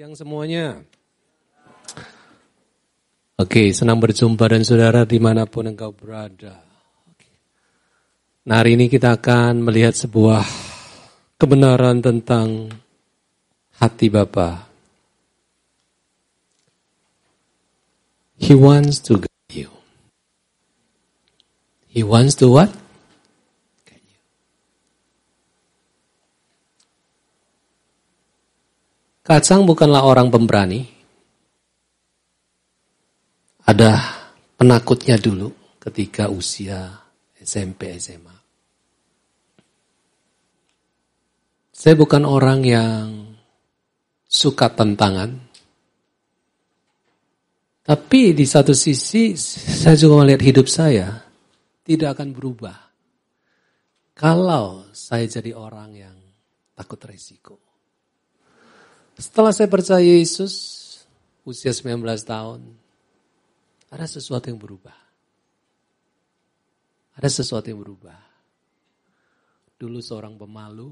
siang semuanya. Oke, senang berjumpa dan saudara di mana pun engkau berada. Nah hari ini kita akan melihat sebuah kebenaran tentang hati Bapa. He wants to guide you. He wants to what? Kacang bukanlah orang pemberani. Ada penakutnya dulu ketika usia SMP, SMA. Saya bukan orang yang suka tantangan. Tapi di satu sisi saya juga melihat hidup saya tidak akan berubah. Kalau saya jadi orang yang takut resiko. Setelah saya percaya Yesus, usia 19 tahun, ada sesuatu yang berubah. Ada sesuatu yang berubah. Dulu seorang pemalu,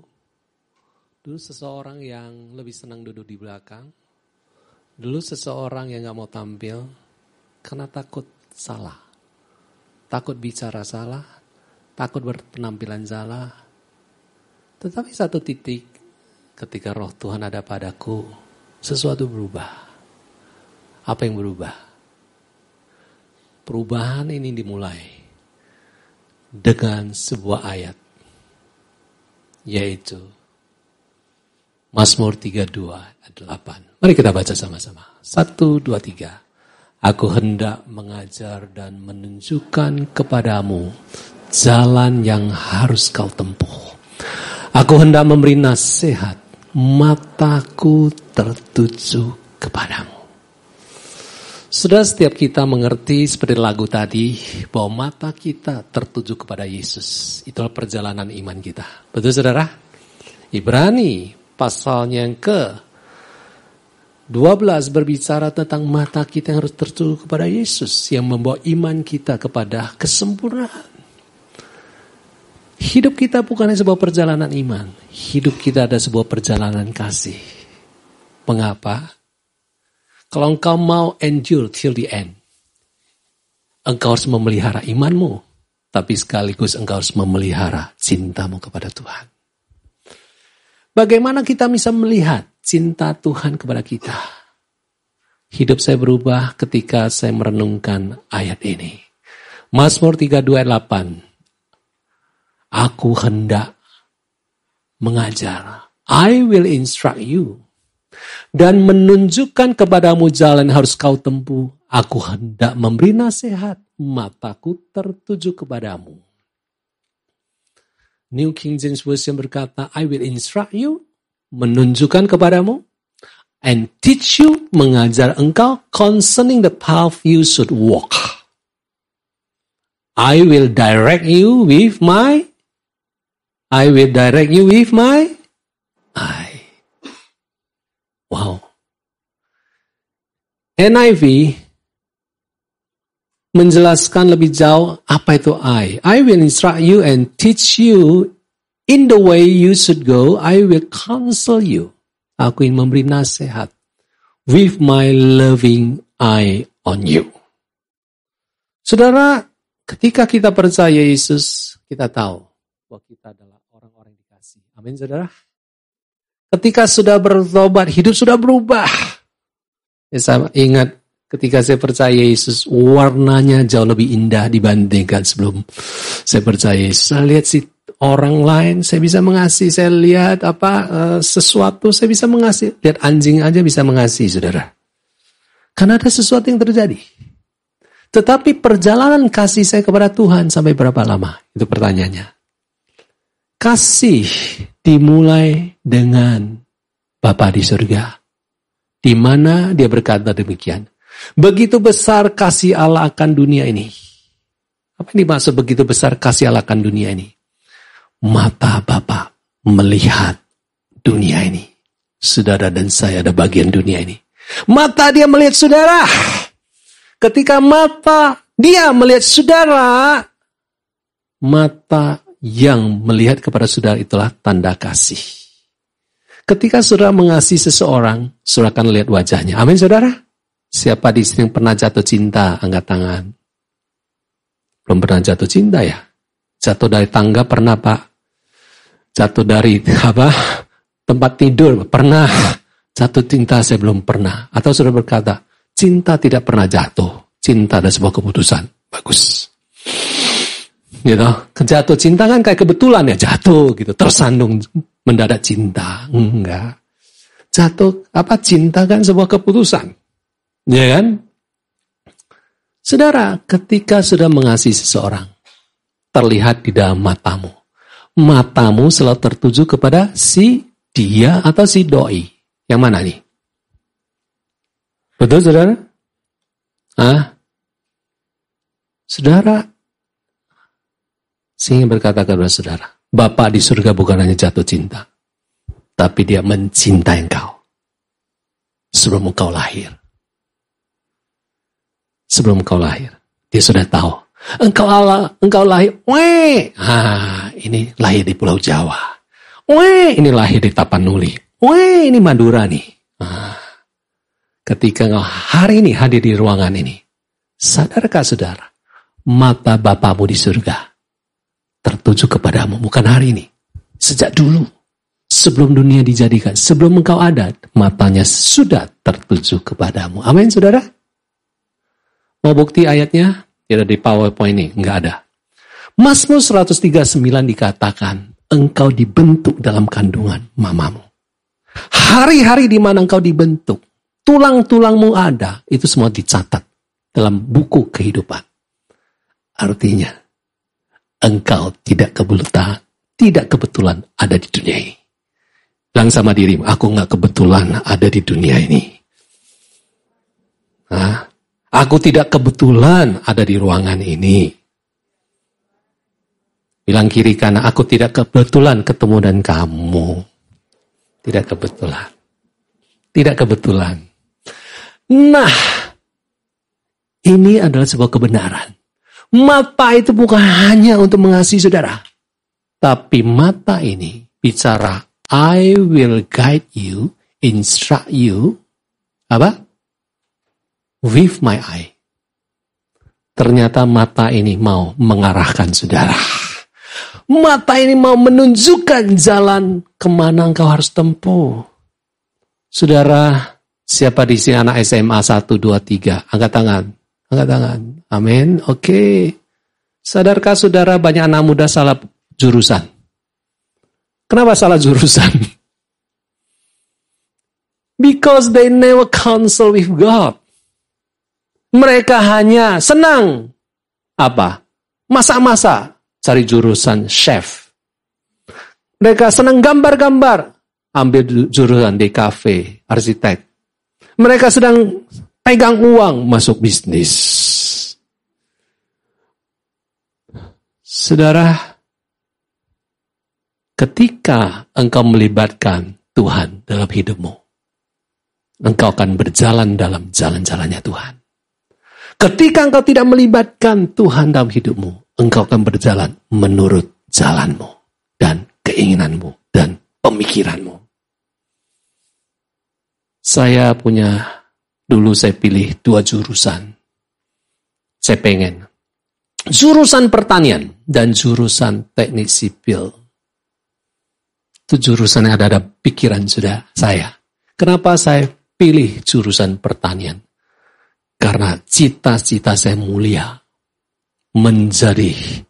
dulu seseorang yang lebih senang duduk di belakang, dulu seseorang yang gak mau tampil karena takut salah. Takut bicara salah, takut berpenampilan salah. Tetapi satu titik ketika roh Tuhan ada padaku, sesuatu berubah. Apa yang berubah? Perubahan ini dimulai dengan sebuah ayat, yaitu Mazmur 32 ayat 8. Mari kita baca sama-sama. Satu, dua, tiga. Aku hendak mengajar dan menunjukkan kepadamu jalan yang harus kau tempuh. Aku hendak memberi nasihat mataku tertuju kepadamu. Sudah setiap kita mengerti seperti lagu tadi bahwa mata kita tertuju kepada Yesus. Itulah perjalanan iman kita. Betul saudara? Ibrani pasalnya yang ke 12 berbicara tentang mata kita yang harus tertuju kepada Yesus yang membawa iman kita kepada kesempurnaan. Hidup kita bukan sebuah perjalanan iman. Hidup kita ada sebuah perjalanan kasih. Mengapa? Kalau engkau mau endure till the end, engkau harus memelihara imanmu, tapi sekaligus engkau harus memelihara cintamu kepada Tuhan. Bagaimana kita bisa melihat cinta Tuhan kepada kita? Hidup saya berubah ketika saya merenungkan ayat ini. Mazmur 32 ayat 8. Aku hendak mengajar. I will instruct you. Dan menunjukkan kepadamu jalan harus kau tempuh. Aku hendak memberi nasihat. Mataku tertuju kepadamu. New King James Version berkata, I will instruct you. Menunjukkan kepadamu. And teach you, mengajar engkau concerning the path you should walk. I will direct you with my I will direct you with my eye. Wow. NIV menjelaskan lebih jauh apa itu I. I will instruct you and teach you in the way you should go. I will counsel you. Aku ingin memberi nasihat with my loving eye on you. Saudara, ketika kita percaya Yesus, kita tahu bahwa kita adalah Amin saudara. Ketika sudah bertobat, hidup sudah berubah. Ya, saya ingat ketika saya percaya Yesus, warnanya jauh lebih indah dibandingkan sebelum saya percaya Yesus. Saya lihat si orang lain, saya bisa mengasihi. Saya lihat apa uh, sesuatu, saya bisa mengasihi. Lihat anjing aja bisa mengasihi, saudara. Karena ada sesuatu yang terjadi. Tetapi perjalanan kasih saya kepada Tuhan sampai berapa lama? Itu pertanyaannya. Kasih dimulai dengan Bapa di surga. Di mana dia berkata demikian. Begitu besar kasih Allah akan dunia ini. Apa yang dimaksud begitu besar kasih Allah akan dunia ini? Mata Bapa melihat dunia ini. Saudara dan saya ada bagian dunia ini. Mata dia melihat saudara. Ketika mata dia melihat saudara, mata yang melihat kepada saudara itulah tanda kasih. Ketika saudara mengasihi seseorang, saudara akan lihat wajahnya. Amin, saudara. Siapa di sini yang pernah jatuh cinta? Angkat tangan. Belum pernah jatuh cinta ya? Jatuh dari tangga pernah, Pak? Jatuh dari apa? Tempat tidur pernah. Jatuh cinta saya belum pernah. Atau sudah berkata, cinta tidak pernah jatuh. Cinta ada sebuah keputusan. Bagus. Gitu. Jatuh cinta kan kayak kebetulan ya jatuh gitu. Tersandung mendadak cinta. Enggak. Jatuh apa cinta kan sebuah keputusan. Ya kan? Saudara, ketika sudah mengasihi seseorang, terlihat di dalam matamu. Matamu selalu tertuju kepada si dia atau si doi. Yang mana nih? Betul, saudara? Ah, Saudara, sehingga berkata kepada saudara, Bapak di surga bukan hanya jatuh cinta, tapi dia mencintai engkau sebelum engkau lahir sebelum engkau lahir. Dia sudah tahu. Engkau Allah, engkau lahir. Weh, ah, ini lahir di Pulau Jawa. Weh, ini lahir di Tapanuli. Weh, ini Madura nih. Ah, ketika engkau hari ini hadir di ruangan ini, sadarkah saudara, mata Bapamu di surga tertuju kepadamu, bukan hari ini. Sejak dulu, sebelum dunia dijadikan, sebelum engkau ada, matanya sudah tertuju kepadamu. Amin, saudara. Mau bukti ayatnya? Tidak di PowerPoint ini, nggak ada. Mazmur 139 dikatakan, engkau dibentuk dalam kandungan mamamu. Hari-hari di mana engkau dibentuk, tulang-tulangmu ada, itu semua dicatat dalam buku kehidupan. Artinya, engkau tidak kebetulan, tidak kebetulan ada di dunia ini. Bilang sama dirimu, aku nggak kebetulan ada di dunia ini. Hah? Aku tidak kebetulan ada di ruangan ini. Bilang kiri kanan, aku tidak kebetulan ketemu dan kamu. Tidak kebetulan. Tidak kebetulan. Nah, ini adalah sebuah kebenaran. Mata itu bukan hanya untuk mengasihi saudara. Tapi mata ini bicara, I will guide you, instruct you. Apa? with my eye. Ternyata mata ini mau mengarahkan saudara. Mata ini mau menunjukkan jalan ke mana engkau harus tempuh. Saudara, siapa di sini anak SMA 1, 2, 3? Angkat tangan. Angkat tangan. Amin. Oke. Okay. Sadarkah saudara banyak anak muda salah jurusan? Kenapa salah jurusan? Because they never counsel with God. Mereka hanya senang apa? Masak-masak, cari jurusan chef. Mereka senang gambar-gambar, ambil jurusan di kafe, arsitek. Mereka sedang pegang uang, masuk bisnis. Saudara, ketika engkau melibatkan Tuhan dalam hidupmu, engkau akan berjalan dalam jalan-jalannya Tuhan. Ketika engkau tidak melibatkan Tuhan dalam hidupmu, engkau akan berjalan menurut jalanmu dan keinginanmu dan pemikiranmu. Saya punya, dulu saya pilih dua jurusan. Saya pengen jurusan pertanian dan jurusan teknik sipil. Itu jurusan yang ada ada pikiran sudah saya. Kenapa saya pilih jurusan pertanian? Karena cita-cita saya mulia menjadi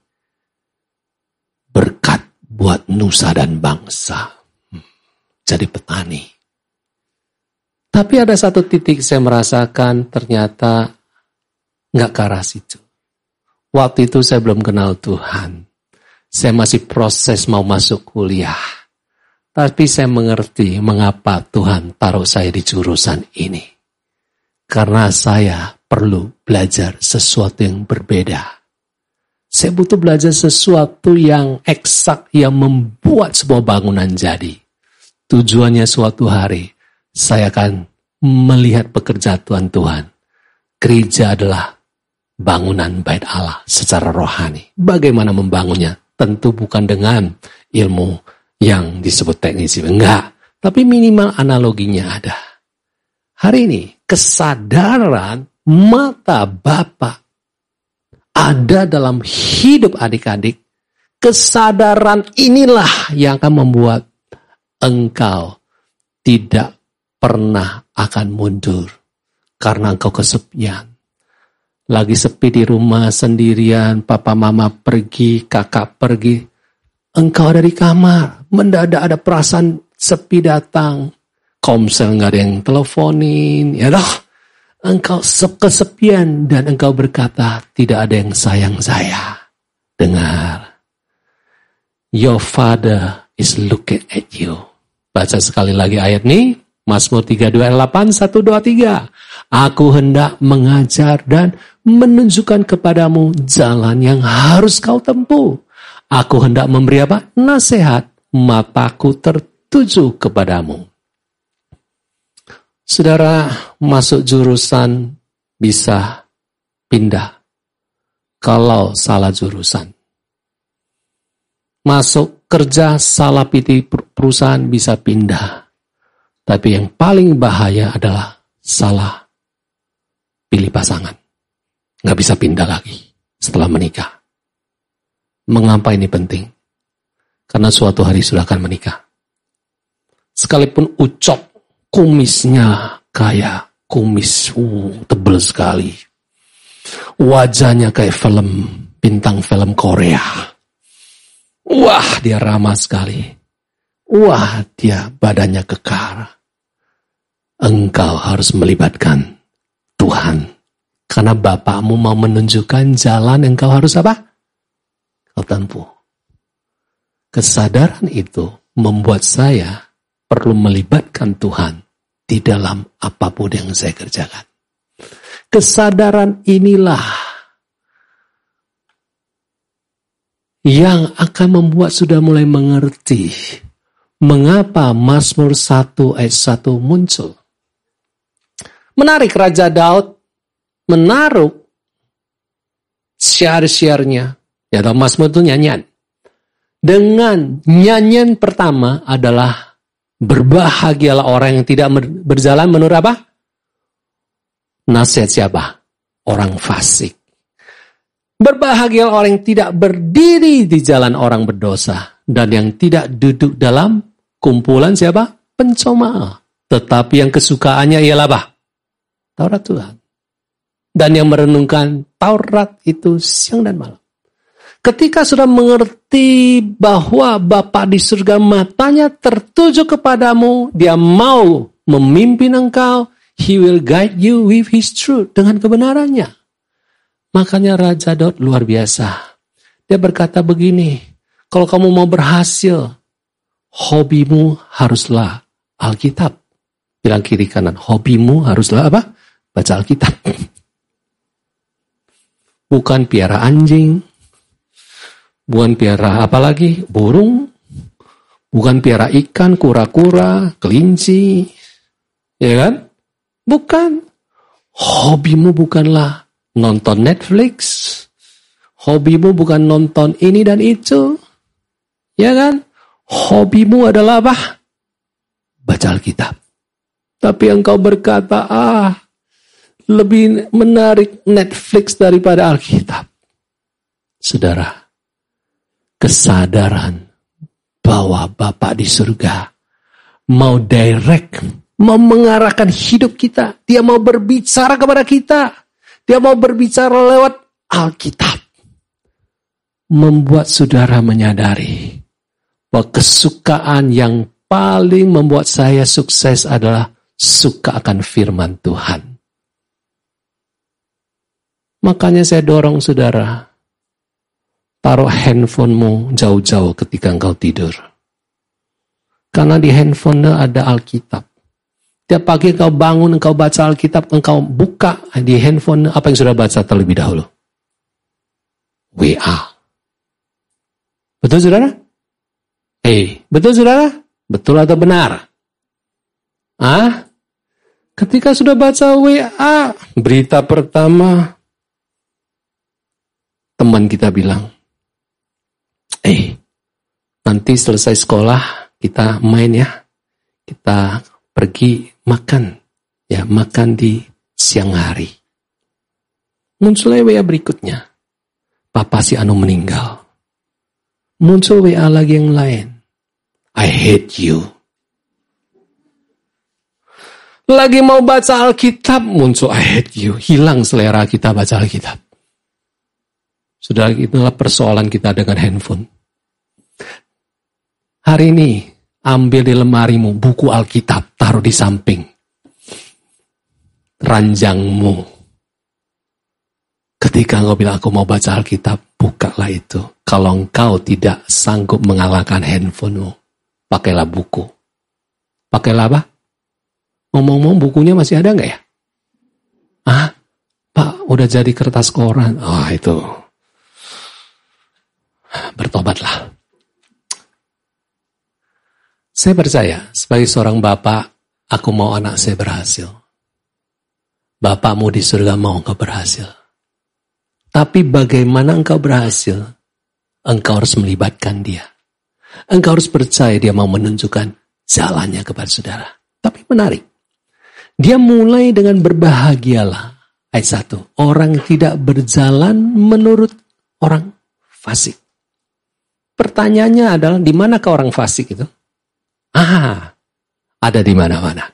berkat buat nusa dan bangsa. Jadi petani. Tapi ada satu titik saya merasakan ternyata nggak ke arah situ. Waktu itu saya belum kenal Tuhan. Saya masih proses mau masuk kuliah. Tapi saya mengerti mengapa Tuhan taruh saya di jurusan ini. Karena saya perlu belajar sesuatu yang berbeda. Saya butuh belajar sesuatu yang eksak yang membuat sebuah bangunan jadi. Tujuannya suatu hari saya akan melihat pekerjaan Tuhan. Gereja adalah bangunan bait Allah secara rohani. Bagaimana membangunnya? Tentu bukan dengan ilmu yang disebut teknisi. Enggak. Tapi minimal analoginya ada. Hari ini kesadaran mata Bapak ada dalam hidup adik-adik. Kesadaran inilah yang akan membuat engkau tidak pernah akan mundur karena engkau kesepian. Lagi sepi di rumah sendirian, papa mama pergi, kakak pergi. Engkau ada di kamar, mendadak ada perasaan sepi datang. Komsel nggak ada yang teleponin, ya dah. Engkau kesepian dan engkau berkata, tidak ada yang sayang saya. Dengar. Your father is looking at you. Baca sekali lagi ayat ini. Mazmur 32 ayat 8, 1, 2, 3. Aku hendak mengajar dan menunjukkan kepadamu jalan yang harus kau tempuh. Aku hendak memberi apa? Nasihat. Mataku tertuju kepadamu. Saudara masuk jurusan bisa pindah kalau salah jurusan. Masuk kerja salah pilih perusahaan bisa pindah. Tapi yang paling bahaya adalah salah pilih pasangan. Nggak bisa pindah lagi setelah menikah. Mengapa ini penting? Karena suatu hari sudah akan menikah. Sekalipun ucap kumisnya kayak kumis uh, tebel sekali. Wajahnya kayak film, bintang film Korea. Wah, dia ramah sekali. Wah, dia badannya kekar. Engkau harus melibatkan Tuhan. Karena Bapakmu mau menunjukkan jalan engkau harus apa? Kau tempuh. Kesadaran itu membuat saya perlu melibatkan Tuhan di dalam apa pun yang saya kerjakan. Kesadaran inilah yang akan membuat sudah mulai mengerti mengapa Mazmur 1 ayat 1 muncul. Menarik Raja Daud menaruh syair-syairnya. Ya, dalam Mazmur itu nyanyian. Dengan nyanyian pertama adalah Berbahagialah orang yang tidak berjalan menurut apa? Nasihat siapa? Orang fasik. Berbahagialah orang yang tidak berdiri di jalan orang berdosa. Dan yang tidak duduk dalam kumpulan siapa? Pencoma. Tetapi yang kesukaannya ialah apa? Taurat Tuhan. Dan yang merenungkan Taurat itu siang dan malam. Ketika sudah mengerti bahwa Bapa di surga matanya tertuju kepadamu, dia mau memimpin engkau, he will guide you with his truth, dengan kebenarannya. Makanya Raja Daud luar biasa. Dia berkata begini, kalau kamu mau berhasil, hobimu haruslah Alkitab. Bilang kiri kanan, hobimu haruslah apa? Baca Alkitab. Bukan piara anjing, bukan piara apalagi burung, bukan piara ikan, kura-kura, kelinci, ya kan? Bukan. Hobimu bukanlah nonton Netflix, hobimu bukan nonton ini dan itu, ya kan? Hobimu adalah apa? Baca Alkitab. Tapi engkau berkata, ah, lebih menarik Netflix daripada Alkitab. Saudara, kesadaran bahwa Bapak di surga mau direct, mau mengarahkan hidup kita. Dia mau berbicara kepada kita. Dia mau berbicara lewat Alkitab. Membuat saudara menyadari bahwa kesukaan yang paling membuat saya sukses adalah suka akan firman Tuhan. Makanya saya dorong saudara, Taruh handphonemu jauh-jauh ketika engkau tidur. Karena di handphone ada Alkitab. Tiap pagi engkau bangun, engkau baca Alkitab, engkau buka di handphone apa yang sudah baca terlebih dahulu. WA. Betul saudara? Hei, betul saudara? Betul atau benar? Ah? Ketika sudah baca WA, berita pertama, teman kita bilang, eh, nanti selesai sekolah kita main ya. kita pergi makan, ya makan di siang hari. Muncul WA berikutnya, Papa si Anu meninggal. Muncul WA lagi yang lain, I hate you. Lagi mau baca Alkitab, muncul I hate you. Hilang selera kita baca Alkitab. Sudah itulah persoalan kita dengan handphone. Hari ini, ambil di lemarimu buku Alkitab, taruh di samping. Ranjangmu. Ketika engkau bilang aku mau baca Alkitab, bukalah itu. Kalau engkau tidak sanggup mengalahkan handphonemu, pakailah buku. Pakailah apa? Ngomong-ngomong bukunya masih ada nggak ya? Ah, Pak, udah jadi kertas koran. Oh, itu. Bertobatlah. Saya percaya, sebagai seorang bapak, aku mau anak saya berhasil. Bapakmu di surga mau engkau berhasil. Tapi bagaimana engkau berhasil? Engkau harus melibatkan dia. Engkau harus percaya dia mau menunjukkan jalannya kepada saudara. Tapi menarik. Dia mulai dengan berbahagialah. Ayat 1. Orang tidak berjalan menurut orang fasik. Pertanyaannya adalah, di manakah orang fasik itu? Ah, ada di mana-mana.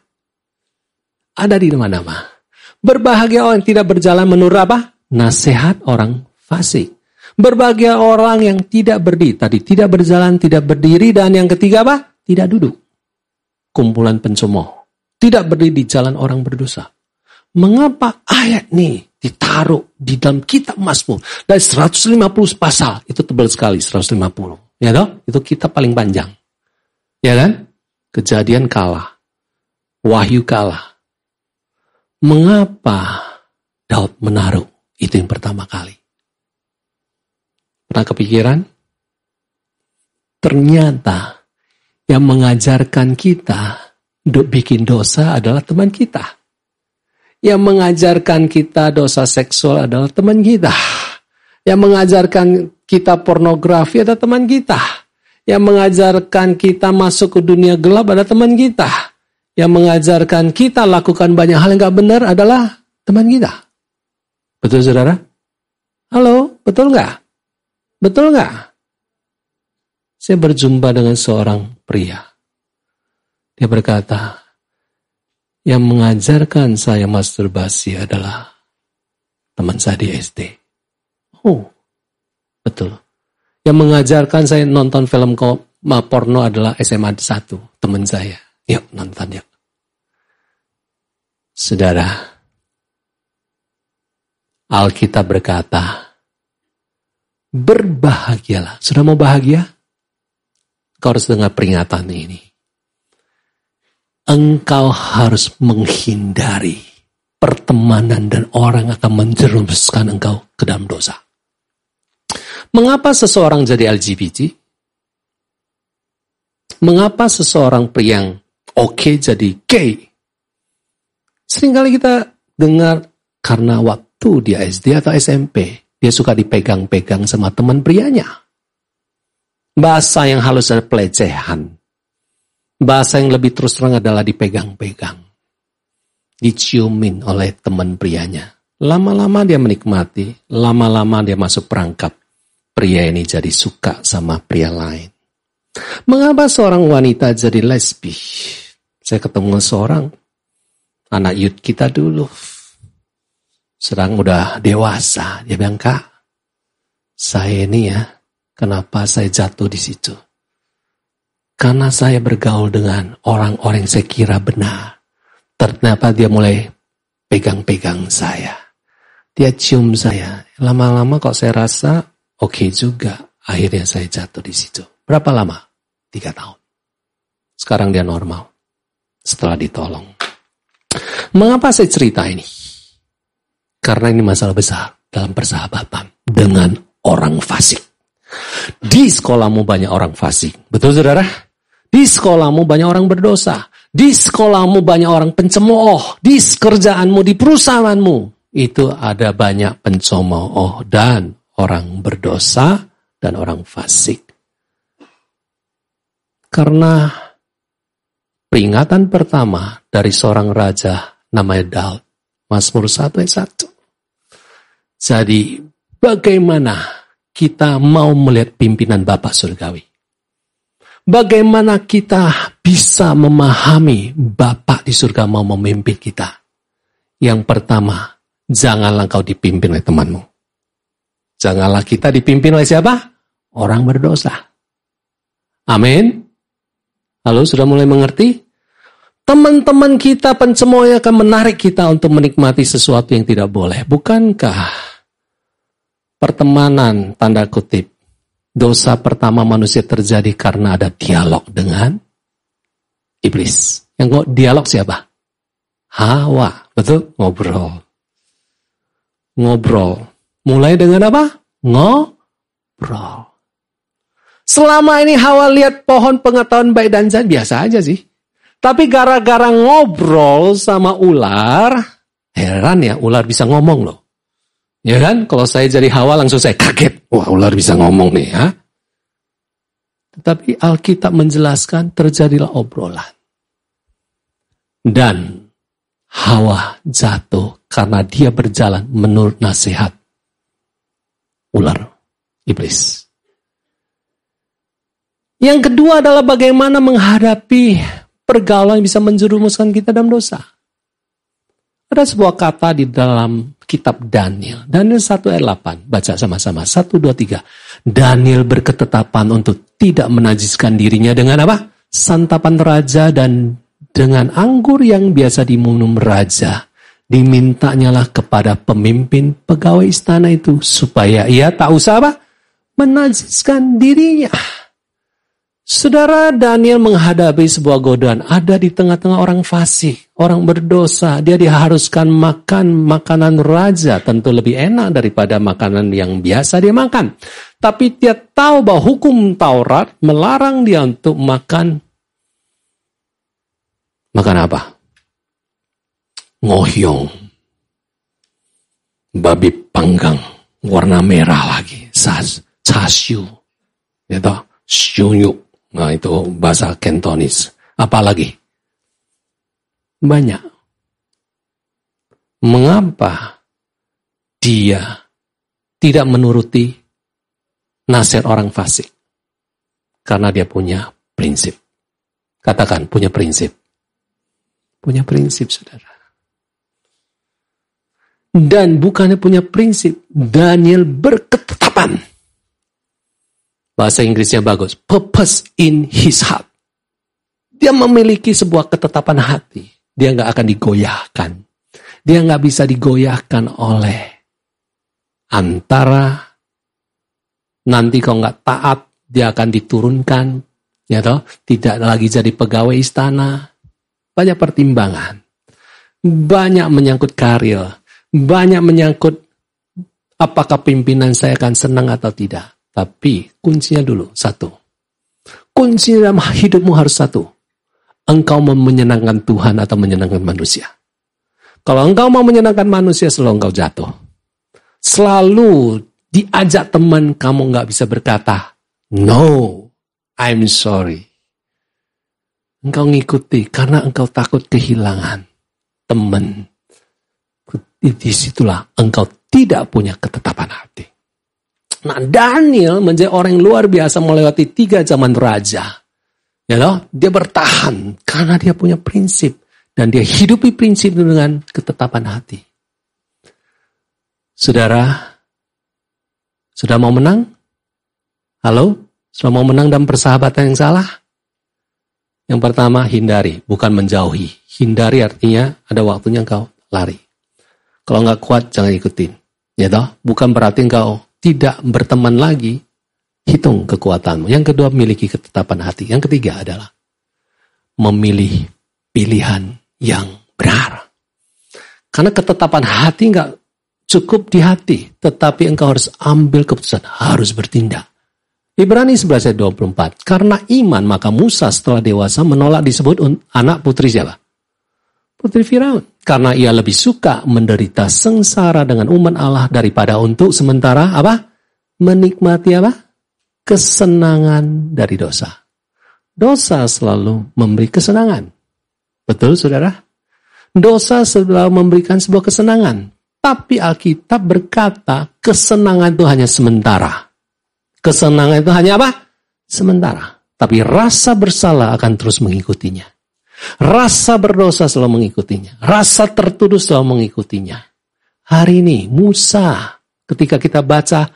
Ada di mana-mana. Berbahagia orang yang tidak berjalan menurut apa? Nasihat orang fasik. Berbahagia orang yang tidak berdiri. Tadi tidak berjalan, tidak berdiri. Dan yang ketiga apa? Tidak duduk. Kumpulan pencemooh. Tidak berdiri di jalan orang berdosa. Mengapa ayat ini ditaruh di dalam kitab Mazmur dari 150 pasal itu tebal sekali 150 ya toh itu kitab paling panjang Ya kan? Kejadian kalah. Wahyu kalah. Mengapa Daud menaruh? Itu yang pertama kali. Pernah kepikiran? Ternyata yang mengajarkan kita untuk bikin dosa adalah teman kita. Yang mengajarkan kita dosa seksual adalah teman kita. Yang mengajarkan kita pornografi adalah teman kita yang mengajarkan kita masuk ke dunia gelap adalah teman kita. Yang mengajarkan kita lakukan banyak hal yang gak benar adalah teman kita. Betul saudara? Halo, betul nggak? Betul nggak? Saya berjumpa dengan seorang pria. Dia berkata, yang mengajarkan saya masturbasi adalah teman saya di SD. Oh, betul. Yang mengajarkan saya nonton film porno adalah SMA 1, teman saya. Yuk nonton yuk. Saudara, Alkitab berkata, berbahagialah. Sudah mau bahagia? Kau harus dengar peringatan ini. Engkau harus menghindari pertemanan dan orang akan menjerumuskan engkau ke dalam dosa. Mengapa seseorang jadi LGBT? Mengapa seseorang pria yang oke okay jadi gay? Seringkali kita dengar karena waktu dia SD atau SMP, dia suka dipegang-pegang sama teman prianya. Bahasa yang halus adalah pelecehan. Bahasa yang lebih terus terang adalah dipegang-pegang. Diciumin oleh teman prianya. Lama-lama dia menikmati, lama-lama dia masuk perangkap pria ini jadi suka sama pria lain. Mengapa seorang wanita jadi lesbi? Saya ketemu seorang anak youth kita dulu. Sedang udah dewasa. Dia bilang, Kak, saya ini ya, kenapa saya jatuh di situ? Karena saya bergaul dengan orang-orang yang saya kira benar. Ternyata dia mulai pegang-pegang saya. Dia cium saya. Lama-lama kok saya rasa oke okay juga. Akhirnya saya jatuh di situ. Berapa lama? Tiga tahun. Sekarang dia normal. Setelah ditolong. Mengapa saya cerita ini? Karena ini masalah besar dalam persahabatan dengan orang fasik. Di sekolahmu banyak orang fasik. Betul saudara? Di sekolahmu banyak orang berdosa. Di sekolahmu banyak orang pencemooh. Di kerjaanmu, di perusahaanmu. Itu ada banyak pencemooh dan orang berdosa dan orang fasik. Karena peringatan pertama dari seorang raja namanya Daud. Mazmur 1 ayat 1. Jadi bagaimana kita mau melihat pimpinan Bapak Surgawi? Bagaimana kita bisa memahami Bapak di surga mau memimpin kita? Yang pertama, janganlah kau dipimpin oleh temanmu. Janganlah kita dipimpin oleh siapa? Orang berdosa. Amin. Halo, sudah mulai mengerti? Teman-teman kita pencemoy akan menarik kita untuk menikmati sesuatu yang tidak boleh. Bukankah pertemanan tanda kutip Dosa pertama manusia terjadi karena ada dialog dengan iblis. Yang kok dialog siapa? Hawa, betul? Ngobrol. Ngobrol. Mulai dengan apa? Ngobrol. Selama ini Hawa lihat pohon pengetahuan baik dan jahat biasa aja sih. Tapi gara-gara ngobrol sama ular, heran ya ular bisa ngomong loh. Ya kan? Kalau saya jadi hawa langsung saya kaget. Wah ular bisa ngomong nih ya. Tetapi Alkitab menjelaskan terjadilah obrolan. Dan Hawa jatuh karena dia berjalan menurut nasihat ular iblis. Yang kedua adalah bagaimana menghadapi pergaulan yang bisa menjerumuskan kita dalam dosa. Ada sebuah kata di dalam kitab Daniel. Daniel 1 ayat 8. Baca sama-sama. 1, 2, 3. Daniel berketetapan untuk tidak menajiskan dirinya dengan apa? Santapan raja dan dengan anggur yang biasa diminum raja. Dimintanya lah kepada pemimpin pegawai istana itu. Supaya ia tak usah apa? Menajiskan dirinya. Saudara Daniel menghadapi sebuah godaan. Ada di tengah-tengah orang fasih, orang berdosa. Dia diharuskan makan makanan raja. Tentu lebih enak daripada makanan yang biasa dia makan. Tapi dia tahu bahwa hukum Taurat melarang dia untuk makan makan apa? Ngohyong. Babi panggang. Warna merah lagi. Sas, chasyu. Gitu. Syunyuk Nah, itu bahasa Kentonis. Apalagi? Banyak. Mengapa dia tidak menuruti nasihat orang fasik? Karena dia punya prinsip. Katakan, punya prinsip. Punya prinsip, saudara. Dan bukannya punya prinsip, Daniel berketetapan Bahasa Inggrisnya bagus. Purpose in his heart. Dia memiliki sebuah ketetapan hati. Dia nggak akan digoyahkan. Dia nggak bisa digoyahkan oleh antara nanti kalau nggak taat dia akan diturunkan, ya toh, tidak lagi jadi pegawai istana. Banyak pertimbangan, banyak menyangkut karir, banyak menyangkut apakah pimpinan saya akan senang atau tidak. Tapi kuncinya dulu, satu. Kunci dalam hidupmu harus satu. Engkau mau menyenangkan Tuhan atau menyenangkan manusia. Kalau engkau mau menyenangkan manusia, selalu engkau jatuh. Selalu diajak teman, kamu nggak bisa berkata, No, I'm sorry. Engkau ngikuti karena engkau takut kehilangan teman. Di situlah engkau tidak punya ketetapan hati. Nah Daniel menjadi orang yang luar biasa melewati tiga zaman raja. Ya loh, dia bertahan karena dia punya prinsip dan dia hidupi prinsip itu dengan ketetapan hati. Saudara, sudah mau menang? Halo? Sudah mau menang dalam persahabatan yang salah? Yang pertama, hindari, bukan menjauhi. Hindari artinya ada waktunya engkau lari. Kalau nggak kuat, jangan ikutin. Ya toh? Bukan berarti engkau tidak berteman lagi, hitung kekuatanmu. Yang kedua, miliki ketetapan hati. Yang ketiga adalah memilih pilihan yang benar. Karena ketetapan hati nggak cukup di hati, tetapi engkau harus ambil keputusan, harus bertindak. Ibrani 11 ayat 24. Karena iman maka Musa setelah dewasa menolak disebut anak putri siapa? Putri Firaun. Karena ia lebih suka menderita sengsara dengan umat Allah daripada untuk sementara apa? Menikmati apa? Kesenangan dari dosa. Dosa selalu memberi kesenangan. Betul, saudara? Dosa selalu memberikan sebuah kesenangan. Tapi Alkitab berkata kesenangan itu hanya sementara. Kesenangan itu hanya apa? Sementara. Tapi rasa bersalah akan terus mengikutinya. Rasa berdosa selalu mengikutinya. Rasa tertuduh selalu mengikutinya. Hari ini Musa ketika kita baca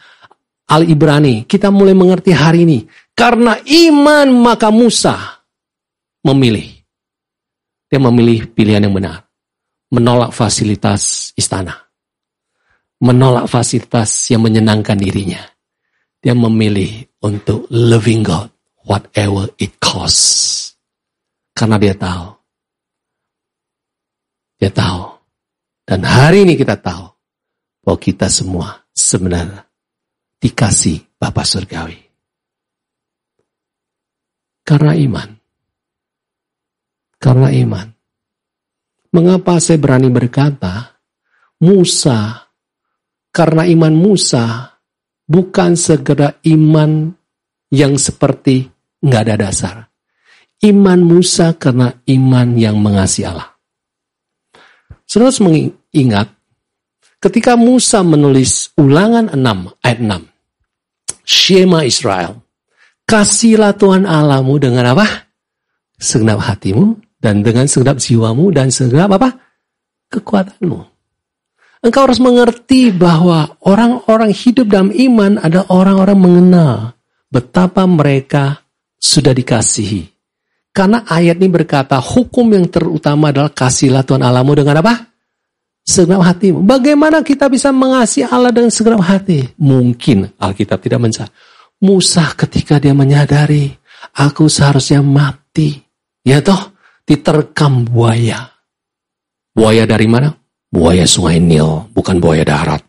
Al-Ibrani, kita mulai mengerti hari ini. Karena iman maka Musa memilih. Dia memilih pilihan yang benar. Menolak fasilitas istana. Menolak fasilitas yang menyenangkan dirinya. Dia memilih untuk loving God whatever it costs. Karena dia tahu. Dia tahu. Dan hari ini kita tahu bahwa kita semua sebenarnya dikasih Bapak Surgawi. Karena iman. Karena iman. Mengapa saya berani berkata, Musa, karena iman Musa bukan segera iman yang seperti nggak ada dasar. Iman Musa karena iman yang mengasihi Allah. Saudara mengingat, ketika Musa menulis ulangan 6 ayat 6, Shema Israel, kasihlah Tuhan Allahmu dengan apa? Segenap hatimu, dan dengan segenap jiwamu dan segenap apa? Kekuatanmu. Engkau harus mengerti bahwa orang-orang hidup dalam iman ada orang-orang mengenal betapa mereka sudah dikasihi. Karena ayat ini berkata hukum yang terutama adalah kasihlah Tuhan Allahmu dengan apa? Segenap hatimu. Bagaimana kita bisa mengasihi Allah dengan segenap hati? Mungkin Alkitab tidak mencari. Musa ketika dia menyadari, aku seharusnya mati. Ya toh, diterkam buaya. Buaya dari mana? Buaya sungai Nil, bukan buaya darat.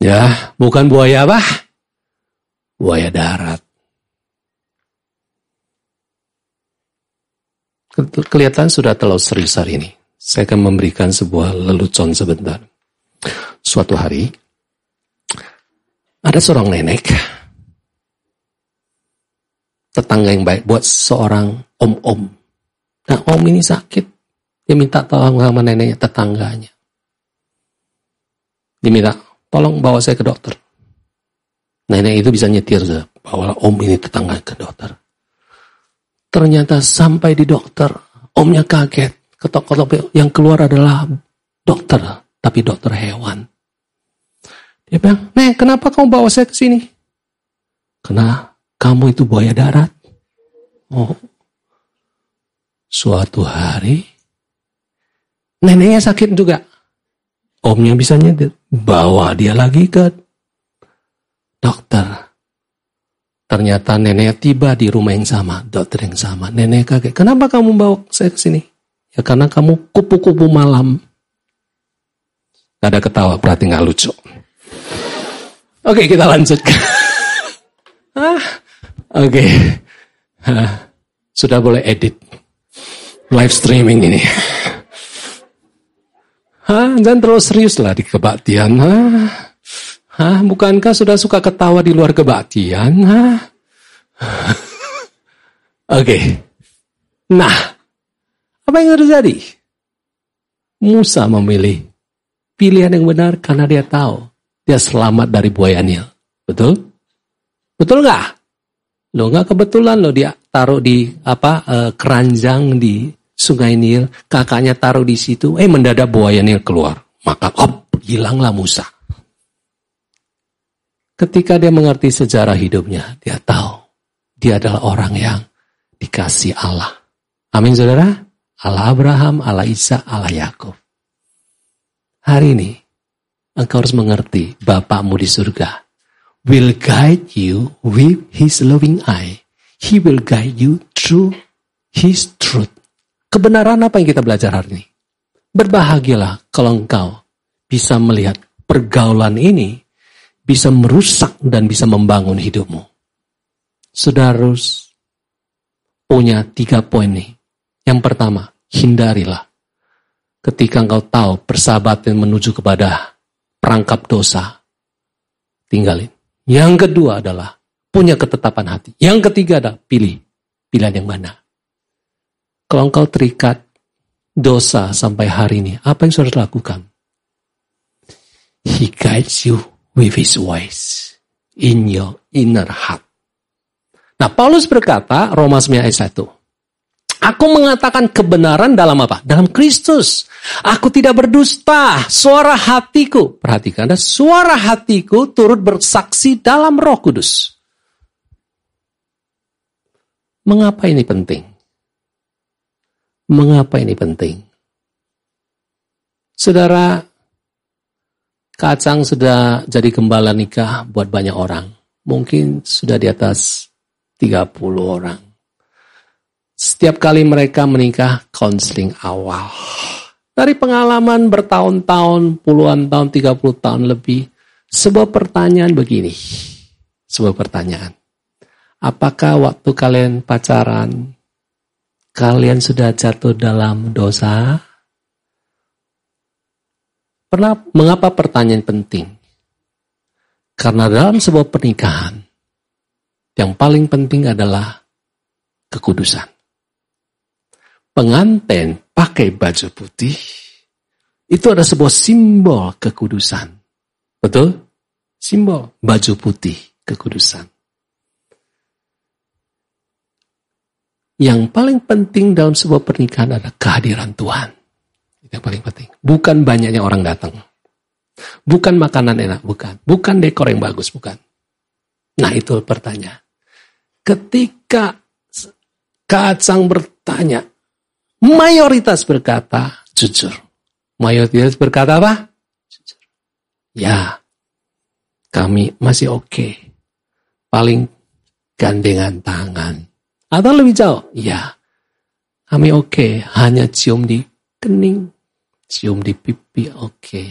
Ya, bukan buaya apa? Buaya darat. Kelihatan sudah terlalu serius hari ini. Saya akan memberikan sebuah lelucon sebentar. Suatu hari, ada seorang nenek, tetangga yang baik buat seorang om-om Nah om ini sakit. Dia minta tolong sama neneknya, tetangganya. Dia minta, tolong bawa saya ke dokter. Nenek itu bisa nyetir, bawa om ini tetangga ke dokter. Ternyata sampai di dokter, omnya kaget. Ketok-ketok yang keluar adalah dokter, tapi dokter hewan. Dia bilang, Nek, kenapa kamu bawa saya ke sini? Karena kamu itu buaya darat. Oh, Suatu hari, neneknya sakit juga. Omnya bisa nyetir. Bawa dia lagi ke dokter. Ternyata neneknya tiba di rumah yang sama, dokter yang sama. Nenek kaget, kenapa kamu bawa saya ke sini? Ya karena kamu kupu-kupu malam. Gak ada ketawa, berarti gak lucu. Oke, kita lanjutkan. ah, Oke. Sudah boleh edit live streaming ini. Hah, jangan terlalu serius lah di kebaktian. Hah? Hah, bukankah sudah suka ketawa di luar kebaktian? Hah? Oke. Okay. Nah, apa yang terjadi? Musa memilih pilihan yang benar karena dia tahu dia selamat dari buaya Nil. Betul? Betul nggak? Lo nggak kebetulan lo dia taruh di apa uh, keranjang di Sungai Nil, kakaknya taruh di situ, eh mendadak buaya Nil keluar. Maka op, hilanglah Musa. Ketika dia mengerti sejarah hidupnya, dia tahu dia adalah orang yang dikasih Allah. Amin saudara. Allah Abraham, Allah Isa, Allah Yakub. Hari ini, engkau harus mengerti Bapakmu di surga will guide you with his loving eye He will guide you through His truth. Kebenaran apa yang kita belajar hari ini? Berbahagialah kalau engkau bisa melihat pergaulan ini bisa merusak dan bisa membangun hidupmu. Saudara punya tiga poin nih. Yang pertama, hindarilah. Ketika engkau tahu persahabatan menuju kepada perangkap dosa, tinggalin. Yang kedua adalah punya ketetapan hati. Yang ketiga adalah pilih. Pilihan yang mana? Kalau engkau terikat dosa sampai hari ini, apa yang saudara lakukan? He guides you with his voice in your inner heart. Nah, Paulus berkata, Roma 9 ayat 1. Aku mengatakan kebenaran dalam apa? Dalam Kristus. Aku tidak berdusta. Suara hatiku, perhatikan, ada suara hatiku turut bersaksi dalam roh kudus. Mengapa ini penting? Mengapa ini penting? Saudara, Kacang sudah jadi gembala nikah buat banyak orang. Mungkin sudah di atas 30 orang. Setiap kali mereka menikah, konseling awal. Dari pengalaman bertahun-tahun, puluhan tahun, 30 tahun lebih, sebuah pertanyaan begini. Sebuah pertanyaan. Apakah waktu kalian pacaran, kalian sudah jatuh dalam dosa? Pernah, mengapa pertanyaan penting? Karena dalam sebuah pernikahan, yang paling penting adalah kekudusan. Pengantin pakai baju putih, itu ada sebuah simbol kekudusan. Betul? Simbol baju putih kekudusan. Yang paling penting dalam sebuah pernikahan adalah kehadiran Tuhan. Yang paling penting. Bukan banyaknya orang datang. Bukan makanan enak, bukan. Bukan dekor yang bagus, bukan. Nah itu pertanyaan. Ketika kacang bertanya, mayoritas berkata jujur. Mayoritas berkata apa? Jujur. Ya, kami masih oke. Okay. Paling gandengan tangan. Atau lebih jauh? Ya, kami oke. Okay. Hanya cium di kening cium di pipi, oke. Okay.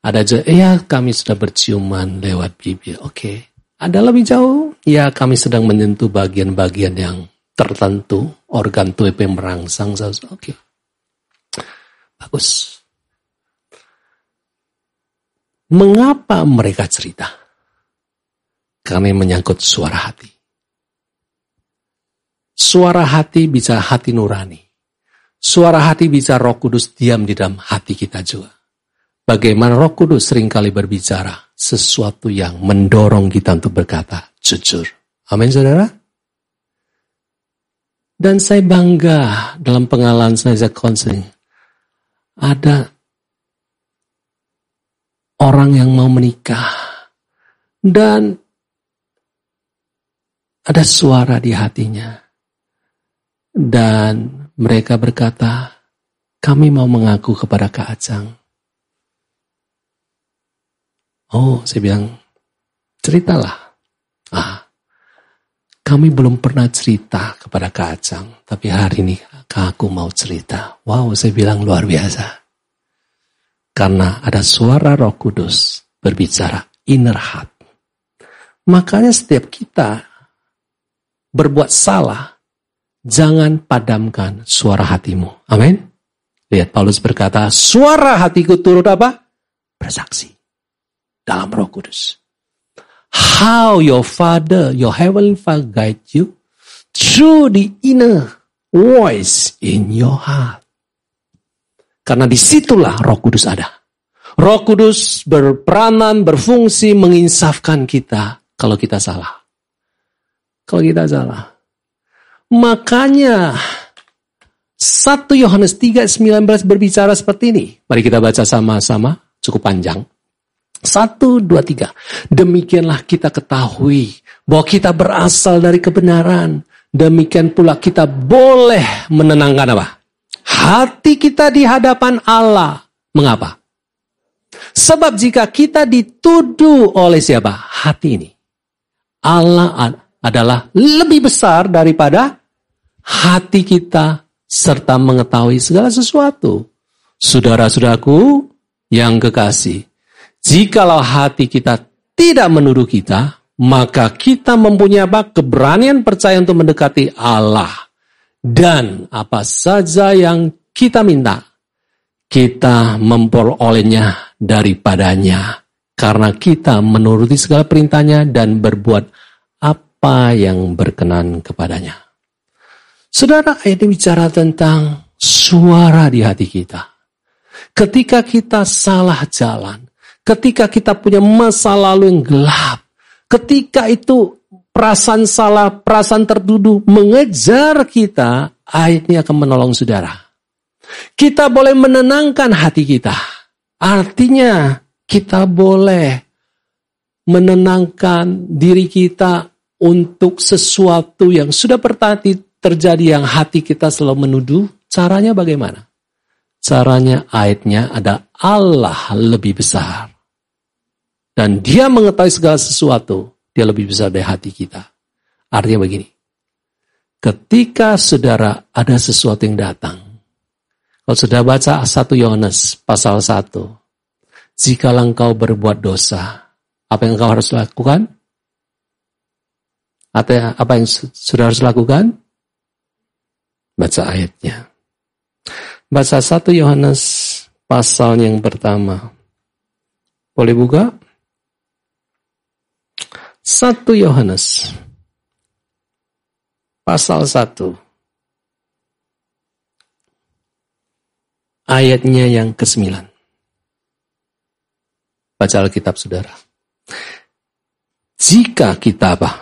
Ada juga, ya kami sudah berciuman lewat bibir, oke. Okay. Ada lebih jauh, ya kami sedang menyentuh bagian-bagian yang tertentu, organ yang merangsang, oke. Okay. Bagus. Mengapa mereka cerita? Karena menyangkut suara hati. Suara hati bisa hati nurani. Suara hati bisa roh kudus diam di dalam hati kita juga. Bagaimana roh kudus sering kali berbicara sesuatu yang mendorong kita untuk berkata jujur. Amin saudara. Dan saya bangga dalam pengalaman saya konseling. Ada orang yang mau menikah. Dan ada suara di hatinya. Dan mereka berkata, kami mau mengaku kepada Kak Acang. Oh, saya bilang, ceritalah. Ah, kami belum pernah cerita kepada Kak Acang, tapi hari ini Kak aku mau cerita. Wow, saya bilang luar biasa. Karena ada suara roh kudus berbicara inner heart. Makanya setiap kita berbuat salah, jangan padamkan suara hatimu. Amin. Lihat Paulus berkata, suara hatiku turut apa? Bersaksi. Dalam roh kudus. How your father, your heavenly father guide you through the inner voice in your heart. Karena di situlah roh kudus ada. Roh kudus berperanan, berfungsi menginsafkan kita kalau kita salah. Kalau kita salah. Makanya 1 Yohanes 3:19 berbicara seperti ini. Mari kita baca sama-sama, cukup panjang. 1 2 3. Demikianlah kita ketahui bahwa kita berasal dari kebenaran. Demikian pula kita boleh menenangkan apa? Hati kita di hadapan Allah. Mengapa? Sebab jika kita dituduh oleh siapa? Hati ini. Allah adalah lebih besar daripada hati kita serta mengetahui segala sesuatu. Saudara-saudaraku yang kekasih, jikalau hati kita tidak menuduh kita, maka kita mempunyai apa? Keberanian percaya untuk mendekati Allah. Dan apa saja yang kita minta, kita memperolehnya daripadanya. Karena kita menuruti segala perintahnya dan berbuat apa yang berkenan kepadanya. Saudara, ini bicara tentang bersuara di hati kita. Ketika kita salah jalan, ketika kita punya masa lalu yang gelap, ketika itu perasaan salah, perasaan terduduh mengejar kita, ayat ini akan menolong saudara. Kita boleh menenangkan hati kita. Artinya kita boleh menenangkan diri kita untuk sesuatu yang sudah bertati terjadi yang hati kita selalu menuduh. Caranya bagaimana? Caranya ayatnya ada Allah lebih besar. Dan dia mengetahui segala sesuatu. Dia lebih besar dari hati kita. Artinya begini. Ketika saudara ada sesuatu yang datang. Kalau sudah baca 1 Yohanes pasal 1. Jika engkau berbuat dosa. Apa yang engkau harus lakukan? Atau apa yang sudah harus lakukan? Baca ayatnya. Baca 1 Yohanes pasal yang pertama. Boleh buka? 1 Yohanes pasal 1 ayatnya yang ke-9. Baca Alkitab Saudara. Jika kita apa?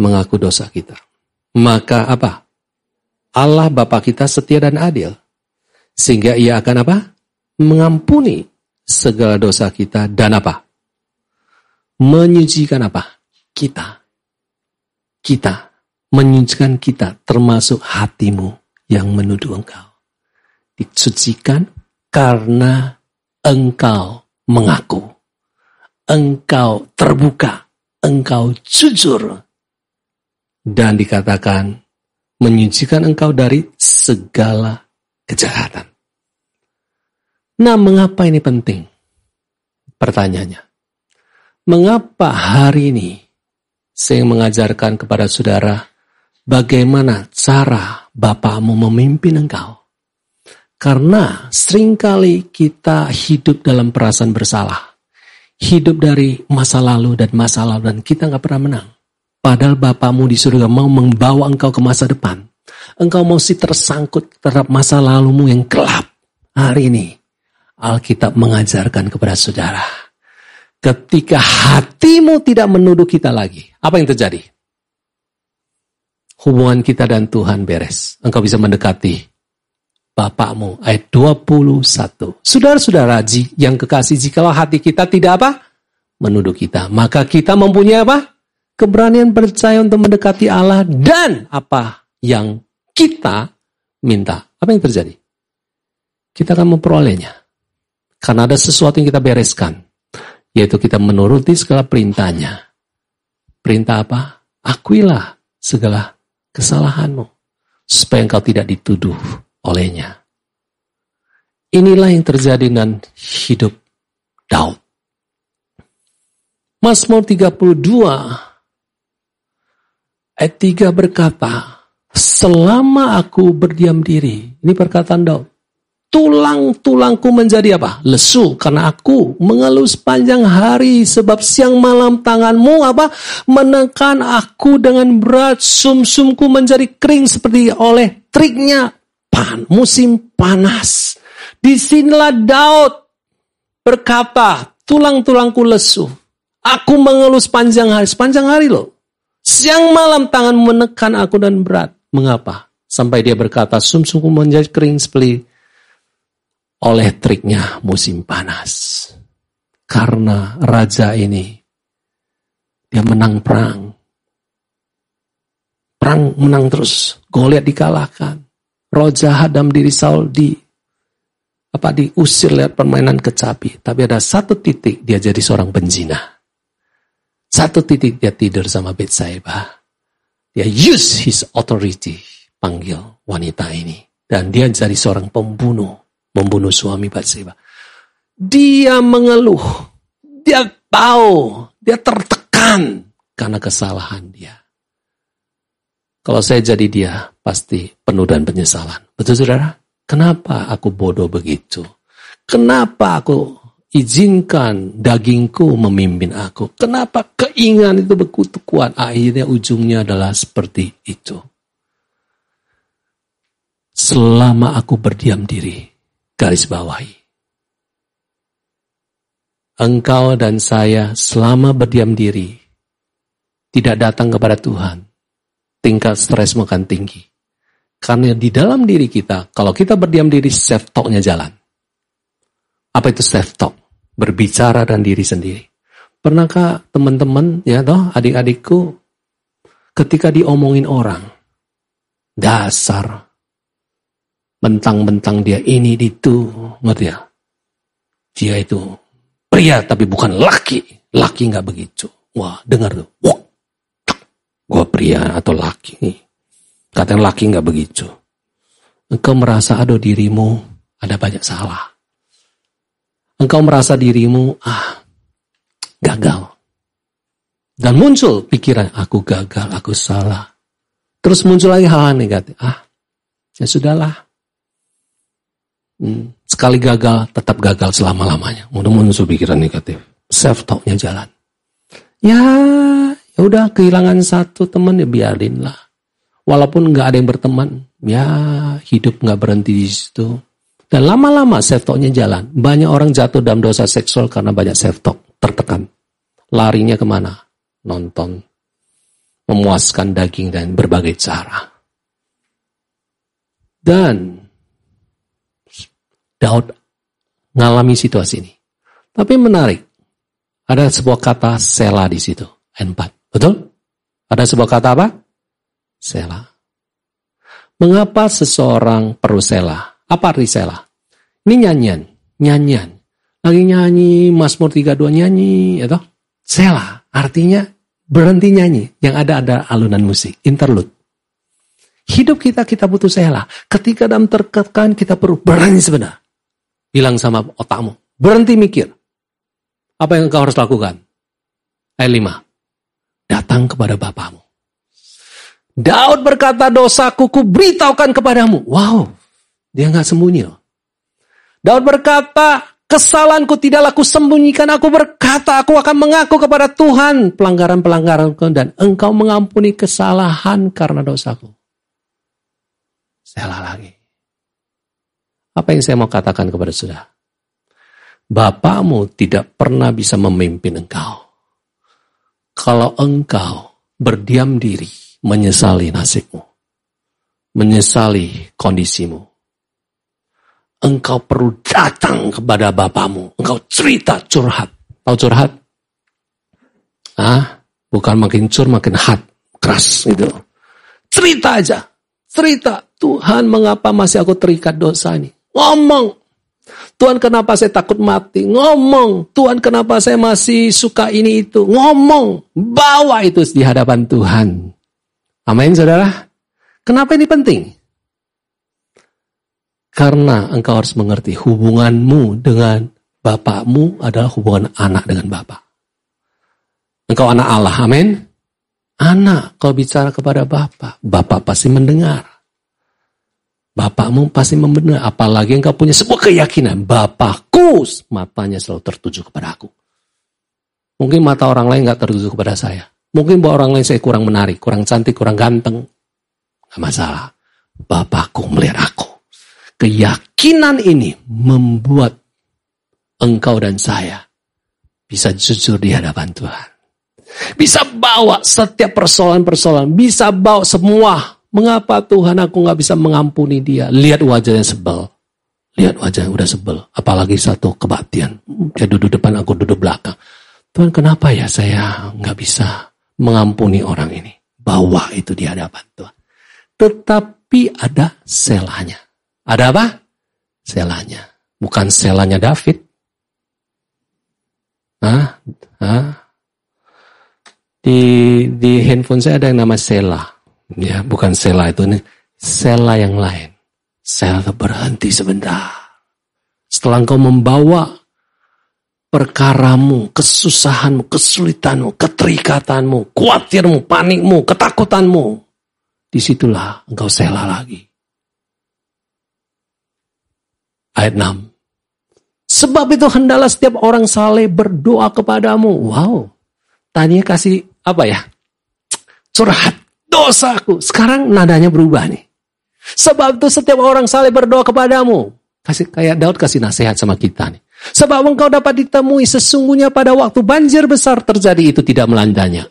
Mengaku dosa kita. Maka apa? Allah Bapa kita setia dan adil. Sehingga ia akan apa? Mengampuni segala dosa kita dan apa? menyucikan apa? Kita. Kita. Menyucikan kita termasuk hatimu yang menuduh engkau. Disucikan karena engkau mengaku. Engkau terbuka. Engkau jujur. Dan dikatakan menyucikan engkau dari segala kejahatan. Nah, mengapa ini penting? Pertanyaannya. Mengapa hari ini saya mengajarkan kepada saudara bagaimana cara Bapamu memimpin engkau? Karena sering kali kita hidup dalam perasaan bersalah. Hidup dari masa lalu dan masa lalu dan kita nggak pernah menang. Padahal Bapamu di surga mau membawa engkau ke masa depan. Engkau masih tersangkut terhadap masa lalumu yang gelap. Hari ini Alkitab mengajarkan kepada saudara Ketika hatimu tidak menuduh kita lagi, apa yang terjadi? Hubungan kita dan Tuhan beres. Engkau bisa mendekati Bapakmu. Ayat 21. Saudara-saudara yang kekasih, jikalau hati kita tidak apa? Menuduh kita. Maka kita mempunyai apa? Keberanian percaya untuk mendekati Allah dan apa yang kita minta. Apa yang terjadi? Kita akan memperolehnya. Karena ada sesuatu yang kita bereskan yaitu kita menuruti segala perintahnya. Perintah apa? Akuilah segala kesalahanmu, supaya engkau tidak dituduh olehnya. Inilah yang terjadi dengan hidup Daud. Mazmur 32 ayat 3 berkata, Selama aku berdiam diri, ini perkataan Daud, tulang-tulangku menjadi apa? Lesu karena aku mengeluh sepanjang hari sebab siang malam tanganmu apa? Menekan aku dengan berat sumsumku menjadi kering seperti oleh triknya pan musim panas. Di sinilah Daud berkata tulang-tulangku lesu. Aku mengeluh sepanjang hari, sepanjang hari loh. Siang malam tangan menekan aku dan berat. Mengapa? Sampai dia berkata, sumsumku menjadi kering seperti oleh triknya musim panas. Karena raja ini, dia menang perang. Perang menang terus, Goliat dikalahkan. Roh jahat dalam diri Saul di apa diusir lihat permainan kecapi. Tapi ada satu titik dia jadi seorang penzina. Satu titik dia tidur sama Bethsaida. Dia use his authority panggil wanita ini. Dan dia jadi seorang pembunuh membunuh suami Batseba. Dia mengeluh. Dia tahu. Dia tertekan karena kesalahan dia. Kalau saya jadi dia, pasti penuh dan penyesalan. Betul saudara? Kenapa aku bodoh begitu? Kenapa aku izinkan dagingku memimpin aku? Kenapa keinginan itu begitu kuat? Akhirnya ujungnya adalah seperti itu. selama aku berdiam diri. Garis bawahi. Engkau dan saya selama berdiam diri tidak datang kepada Tuhan, tingkat stres akan tinggi. Karena di dalam diri kita, kalau kita berdiam diri, self talknya jalan. Apa itu self talk? Berbicara dan diri sendiri. Pernahkah teman-teman, ya toh, adik-adikku, ketika diomongin orang, dasar, bentang-bentang dia ini itu, ngerti ya? Dia itu pria tapi bukan laki, laki nggak begitu. Wah, dengar tuh, wah, gua pria atau laki. Katanya laki nggak begitu. Engkau merasa aduh dirimu ada banyak salah. Engkau merasa dirimu ah gagal. Dan muncul pikiran aku gagal, aku salah. Terus muncul lagi hal-hal negatif. Ah, ya sudahlah. Hmm, sekali gagal, tetap gagal selama-lamanya. Mudah muncul pikiran negatif. Self talknya jalan. Ya, ya udah kehilangan satu teman ya biarin lah. Walaupun nggak ada yang berteman, ya hidup nggak berhenti di situ. Dan lama-lama self talknya jalan. Banyak orang jatuh dalam dosa seksual karena banyak self talk, tertekan. Larinya ke mana? Nonton, memuaskan daging dan berbagai cara. Dan Daud ngalami situasi ini. Tapi menarik, ada sebuah kata sela di situ, N4. Betul? Ada sebuah kata apa? Sela. Mengapa seseorang perlu sela? Apa arti sela? Ini nyanyian, nyanyian. Lagi nyanyi, Mazmur 32 nyanyi, ya toh? Sela, artinya berhenti nyanyi. Yang ada ada alunan musik, interlude. Hidup kita, kita butuh sela. Ketika dalam terkekan, kita perlu berani sebenarnya. Bilang sama otakmu, berhenti mikir. Apa yang kau harus lakukan? Ayat 5. Datang kepada Bapamu. Daud berkata, dosaku ku beritahukan kepadamu. Wow, dia nggak sembunyi loh. Daud berkata, kesalahanku tidaklah aku sembunyikan. Aku berkata, aku akan mengaku kepada Tuhan pelanggaran-pelanggaranku dan engkau mengampuni kesalahan karena dosaku. Salah lagi. Apa yang saya mau katakan kepada saudara? Bapamu tidak pernah bisa memimpin engkau. Kalau engkau berdiam diri, menyesali nasibmu, menyesali kondisimu. Engkau perlu datang kepada bapamu. Engkau cerita curhat. Tahu curhat? Ah, bukan makin cur, makin hat. Keras gitu. Cerita aja. Cerita. Tuhan mengapa masih aku terikat dosa ini? Ngomong. Tuhan kenapa saya takut mati? Ngomong. Tuhan kenapa saya masih suka ini itu? Ngomong. Bawa itu di hadapan Tuhan. Amin, saudara. Kenapa ini penting? Karena engkau harus mengerti hubunganmu dengan bapakmu adalah hubungan anak dengan bapak. Engkau anak Allah, amin. Anak, kau bicara kepada bapak, bapak pasti mendengar. Bapakmu pasti mendengar, apalagi engkau punya sebuah keyakinan, bapakku matanya selalu tertuju kepada aku. Mungkin mata orang lain gak tertuju kepada saya. Mungkin buat orang lain saya kurang menarik, kurang cantik, kurang ganteng. Gak masalah. Bapakku melihat aku. Keyakinan ini membuat engkau dan saya bisa jujur di hadapan Tuhan. Bisa bawa setiap persoalan-persoalan. Bisa bawa semua. Mengapa Tuhan aku gak bisa mengampuni dia? Lihat wajahnya sebel. Lihat wajahnya udah sebel. Apalagi satu kebaktian. Dia duduk depan, aku duduk belakang. Tuhan kenapa ya saya nggak bisa mengampuni orang ini. Bawa itu di hadapan Tuhan. Tetapi ada selanya. Ada apa? Selanya. Bukan selanya David. Hah? Hah? Di, di handphone saya ada yang nama Sela. Ya, bukan Sela itu nih. Sela yang lain. Sela berhenti sebentar. Setelah engkau membawa perkaramu, kesusahanmu, kesulitanmu, keterikatanmu, khawatirmu, panikmu, ketakutanmu. Di situlah engkau sela lagi. Ayat 6. Sebab itu hendaklah setiap orang saleh berdoa kepadamu. Wow. Tanya kasih apa ya? Curhat dosaku. Sekarang nadanya berubah nih. Sebab itu setiap orang saleh berdoa kepadamu. Kasih kayak Daud kasih nasihat sama kita nih. Sebab engkau dapat ditemui sesungguhnya pada waktu banjir besar terjadi itu tidak melandanya.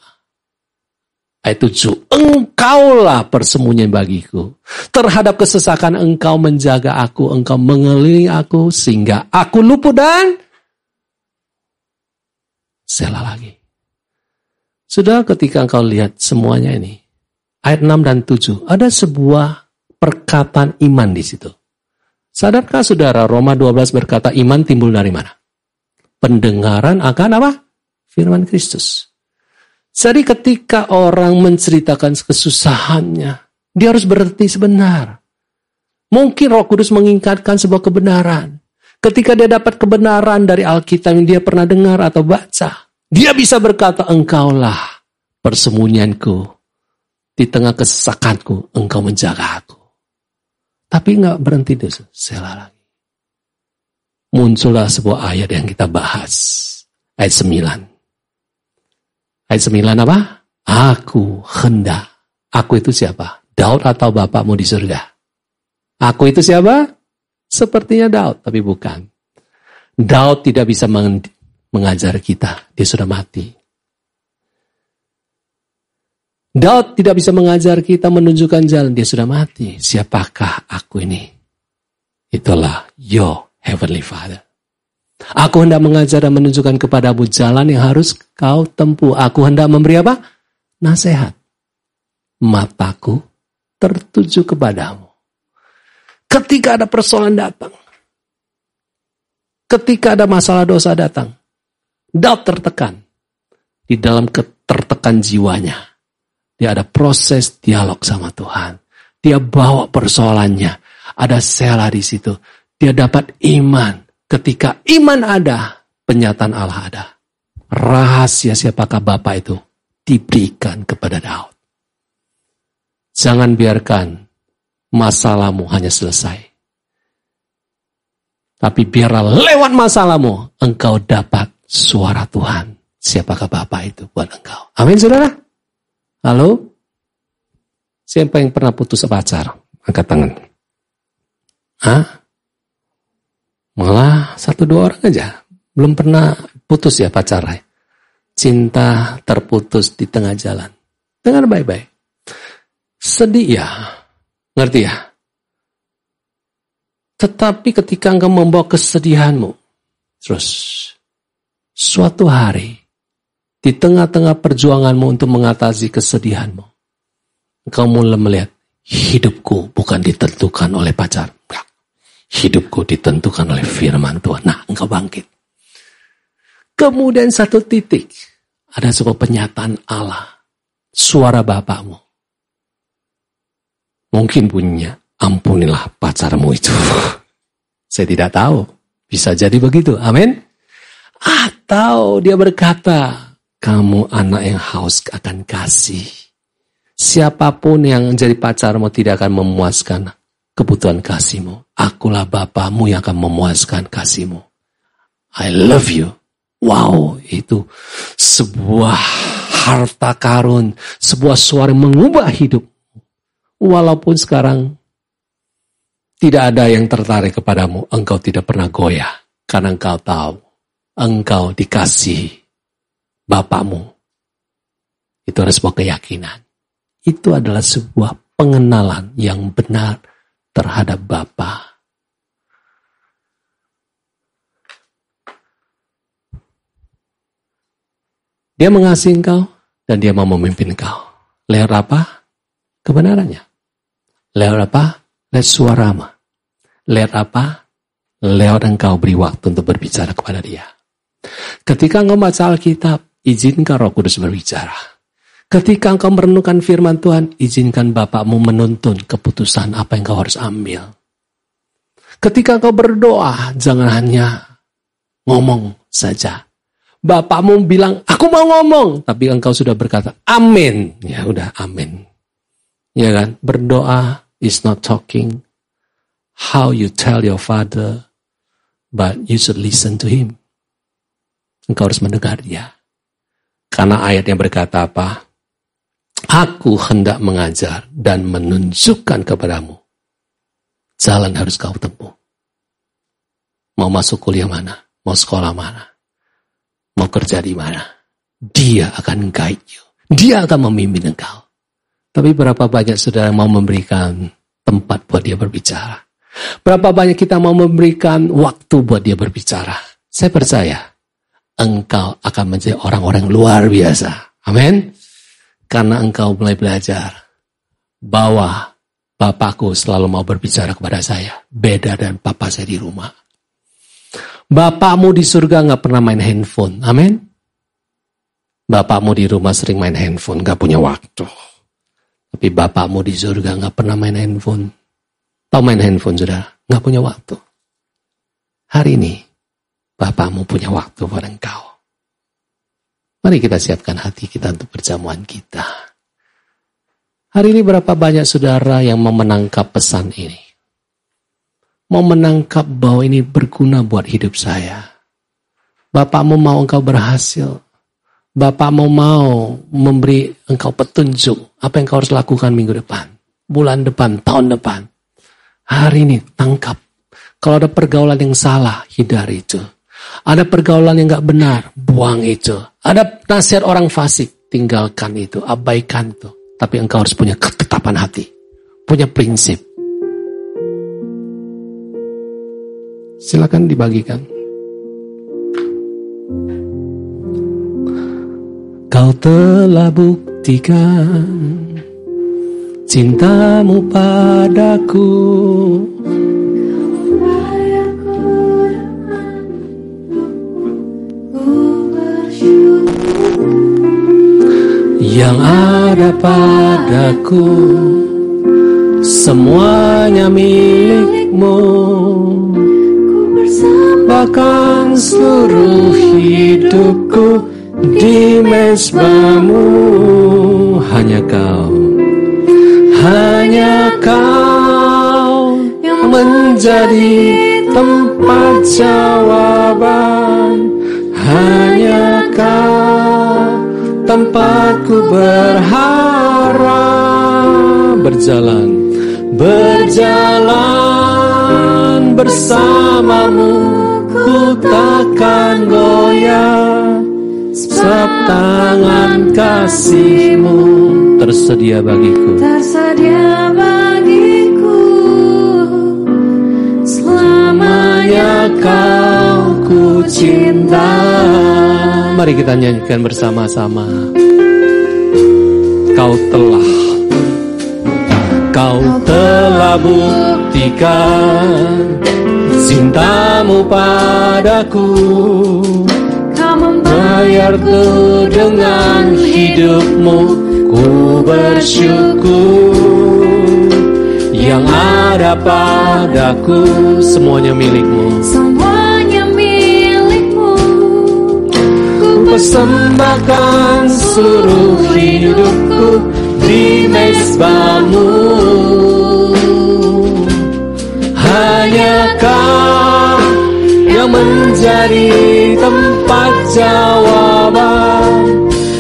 Ayat 7. Engkaulah persembunyian bagiku. Terhadap kesesakan engkau menjaga aku. Engkau mengelilingi aku. Sehingga aku luput dan sela lagi. Sudah ketika engkau lihat semuanya ini. Ayat 6 dan 7. Ada sebuah perkataan iman di situ. Sadarkah saudara Roma 12 berkata iman timbul dari mana? Pendengaran akan apa? Firman Kristus. Jadi ketika orang menceritakan kesusahannya, dia harus berhenti sebenar. Mungkin roh kudus mengingatkan sebuah kebenaran. Ketika dia dapat kebenaran dari Alkitab yang dia pernah dengar atau baca, dia bisa berkata, engkaulah persembunyianku. Di tengah kesesakanku, engkau menjaga aku. Tapi nggak berhenti di sela lagi. Muncullah sebuah ayat yang kita bahas. Ayat 9. Ayat 9 apa? Aku hendak. Aku itu siapa? Daud atau bapakmu di surga? Aku itu siapa? Sepertinya Daud, tapi bukan. Daud tidak bisa mengajar kita. Dia sudah mati. Daud tidak bisa mengajar kita menunjukkan jalan. Dia sudah mati. Siapakah aku ini? Itulah your heavenly father. Aku hendak mengajar dan menunjukkan kepadamu jalan yang harus kau tempuh. Aku hendak memberi apa? Nasihat. Mataku tertuju kepadamu. Ketika ada persoalan datang. Ketika ada masalah dosa datang. Daud tertekan. Di dalam ketertekan jiwanya. Dia ada proses dialog sama Tuhan. Dia bawa persoalannya. Ada sela di situ. Dia dapat iman Ketika iman ada, penyataan Allah ada. Rahasia siapakah Bapak itu diberikan kepada Daud. Jangan biarkan masalahmu hanya selesai. Tapi biarlah lewat masalahmu, engkau dapat suara Tuhan. Siapakah Bapak itu buat engkau? Amin, saudara? Halo? Siapa yang pernah putus pacar? Angkat tangan. Hah? Malah satu dua orang aja. Belum pernah putus ya pacaran. Cinta terputus di tengah jalan. Dengar baik-baik. Sedih ya. Ngerti ya? Tetapi ketika engkau membawa kesedihanmu. Terus. Suatu hari. Di tengah-tengah perjuanganmu untuk mengatasi kesedihanmu. Engkau mulai melihat. Hidupku bukan ditentukan oleh pacar. Hidupku ditentukan oleh firman Tuhan. Nah, engkau bangkit. Kemudian satu titik. Ada sebuah penyataan Allah. Suara Bapakmu. Mungkin bunyinya, ampunilah pacarmu itu. Saya tidak tahu. Bisa jadi begitu. Amin. Atau dia berkata, kamu anak yang haus akan kasih. Siapa pun yang jadi pacarmu tidak akan memuaskan kebutuhan kasihmu. Akulah Bapamu yang akan memuaskan kasihmu. I love you. Wow, itu sebuah harta karun, sebuah suara yang mengubah hidup. Walaupun sekarang tidak ada yang tertarik kepadamu, engkau tidak pernah goyah. Karena engkau tahu, engkau dikasih Bapamu. Itu adalah sebuah keyakinan. Itu adalah sebuah pengenalan yang benar terhadap Bapa. Dia mengasihi engkau dan dia mau memimpin engkau. Lewat apa? Kebenarannya. Lewat apa? Lewat suarama. Lewat apa? Lewat engkau beri waktu untuk berbicara kepada dia. Ketika engkau baca Alkitab, izinkan roh kudus berbicara. Ketika engkau merenungkan firman Tuhan, izinkan Bapakmu menuntun keputusan apa yang kau harus ambil. Ketika engkau berdoa, jangan hanya ngomong saja. Bapakmu bilang, aku mau ngomong. Tapi engkau sudah berkata, amin. Ya udah, amin. Ya kan? Berdoa is not talking. How you tell your father, but you should listen to him. Engkau harus mendengar dia. Karena ayat yang berkata apa? Aku hendak mengajar dan menunjukkan kepadamu jalan harus kau tempuh. Mau masuk kuliah mana? Mau sekolah mana? Mau kerja di mana? Dia akan guide you. Dia akan memimpin engkau. Tapi berapa banyak saudara mau memberikan tempat buat dia berbicara? Berapa banyak kita mau memberikan waktu buat dia berbicara? Saya percaya engkau akan menjadi orang-orang luar biasa. Amin. Karena engkau mulai belajar bahwa Bapakku selalu mau berbicara kepada saya. Beda dan papa saya di rumah. Bapakmu di surga nggak pernah main handphone. Amin. Bapakmu di rumah sering main handphone, nggak punya waktu. Tapi bapakmu di surga nggak pernah main handphone. Tahu main handphone sudah? Nggak punya waktu. Hari ini, bapakmu punya waktu buat engkau. Mari kita siapkan hati kita untuk perjamuan kita. Hari ini berapa banyak saudara yang mau menangkap pesan ini? Mau menangkap bahwa ini berguna buat hidup saya. Bapakmu mau engkau berhasil. Bapakmu mau memberi engkau petunjuk apa yang kau harus lakukan minggu depan, bulan depan, tahun depan. Hari ini tangkap. Kalau ada pergaulan yang salah, hindari itu. Ada pergaulan yang gak benar, buang itu. Ada nasihat orang fasik, tinggalkan itu, abaikan itu. Tapi engkau harus punya ketetapan hati. Punya prinsip. Silakan dibagikan. Kau telah buktikan cintamu padaku. Yang ada padaku. Semuanya milikmu. Bahkan seluruh hidupku di mesbamu. Hanya kau. Hanya kau yang menjadi tempat jawaban. Hanya kau tempatku berharap. Berjalan. Berjalan bersamamu. Ku takkan goyah. Sebab tangan kasihmu tersedia bagiku. Tersedia bagiku. Selamanya kau ku cinta Mari kita nyanyikan bersama-sama. Kau telah, kau telah buktikan cintamu padaku. Kau membayar tuh dengan hidupmu, ku bersyukur. Yang ada padaku semuanya milikmu. Persembahkan seluruh hidupku di mesbamu Hanya kau yang menjadi tempat jawaban.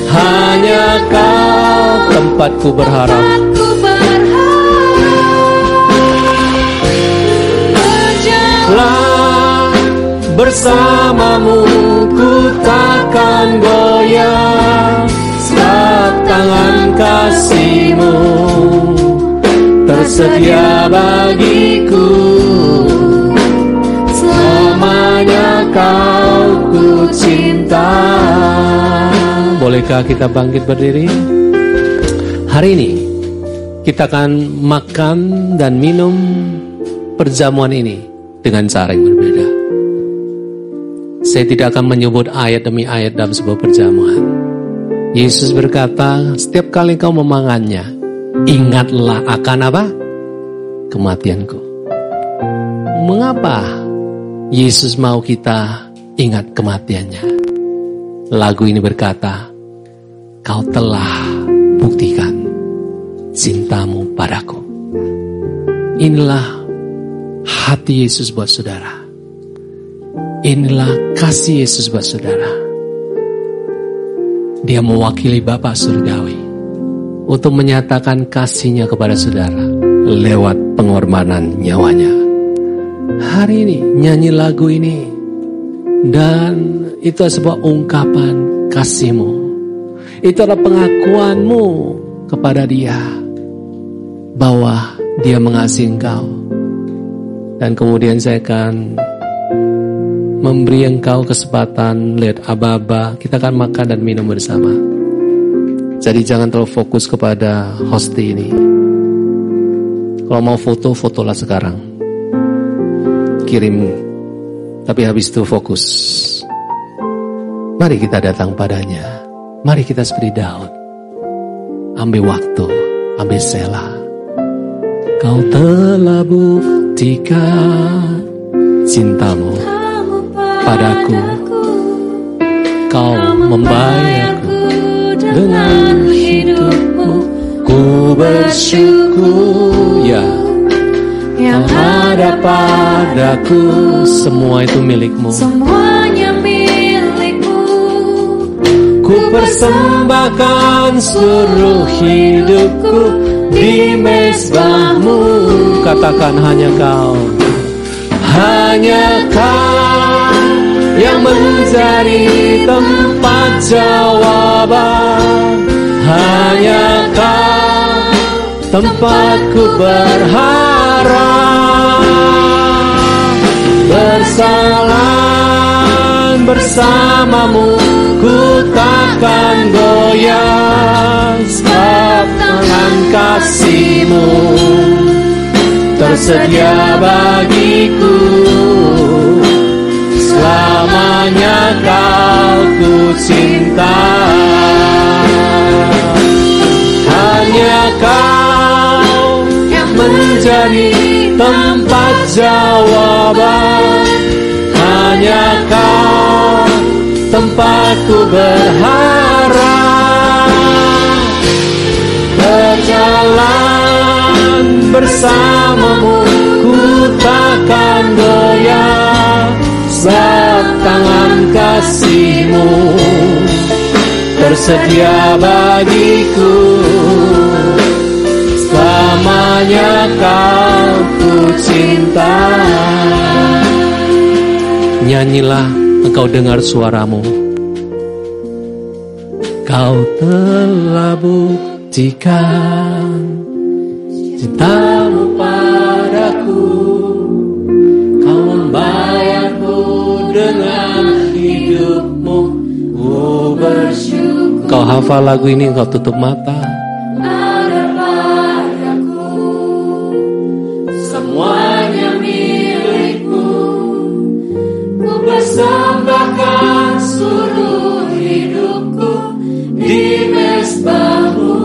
Hanya kau tempatku berharap bersamamu ku takkan goyah Sebab tangan kasihmu tersedia bagiku Selamanya kau ku cinta Bolehkah kita bangkit berdiri? Hari ini kita akan makan dan minum perjamuan ini dengan cara yang berbeda. Saya tidak akan menyebut ayat demi ayat dalam sebuah perjamuan. Yesus berkata, setiap kali kau memangannya, ingatlah akan apa? Kematianku. Mengapa Yesus mau kita ingat kematiannya? Lagu ini berkata, kau telah buktikan cintamu padaku. Inilah hati Yesus buat saudara. Inilah kasih Yesus buat saudara. Dia mewakili Bapak Surgawi untuk menyatakan kasihnya kepada saudara lewat pengorbanan nyawanya. Hari ini nyanyi lagu ini dan itu sebuah ungkapan kasihmu. Itu adalah pengakuanmu kepada dia bahwa dia mengasihi engkau. Dan kemudian saya akan memberi engkau kesempatan lihat aba-aba, kita akan makan dan minum bersama. Jadi jangan terlalu fokus kepada hosti ini. Kalau mau foto, fotolah sekarang. Kirim, tapi habis itu fokus. Mari kita datang padanya. Mari kita seperti Daud. Ambil waktu, ambil sela. Kau telah buktikan cintamu padaku. Kau membayarku dengan hidupmu. Ku bersyukur ya yang ada padaku semua itu milikmu. Semuanya milikmu Ku persembahkan seluruh hidupku di mesbahmu. Katakan hanya kau, hanya kau yang menjadi tempat jawaban. Hanya kau tempatku berharap. Bersalah bersamamu ku takkan goyah. Sebab tangan kasihmu tersedia bagiku selamanya kau ku cinta. Hanya kau yang menjadi tempat jawaban. Hanya kau tempatku berharap. Berjalan bersamamu ku takkan goyah sebab tangan kasihmu. Tersedia bagiku. Selamanya kau ku cinta. Nyanyilah engkau dengar suaramu. Kau telah buktikan cintamu bersyukur kau hafal lagu ini kau tutup mata. Ada padaku Semuanya milikmu. Ku persembahkan seluruh hidupku Di mesbahmu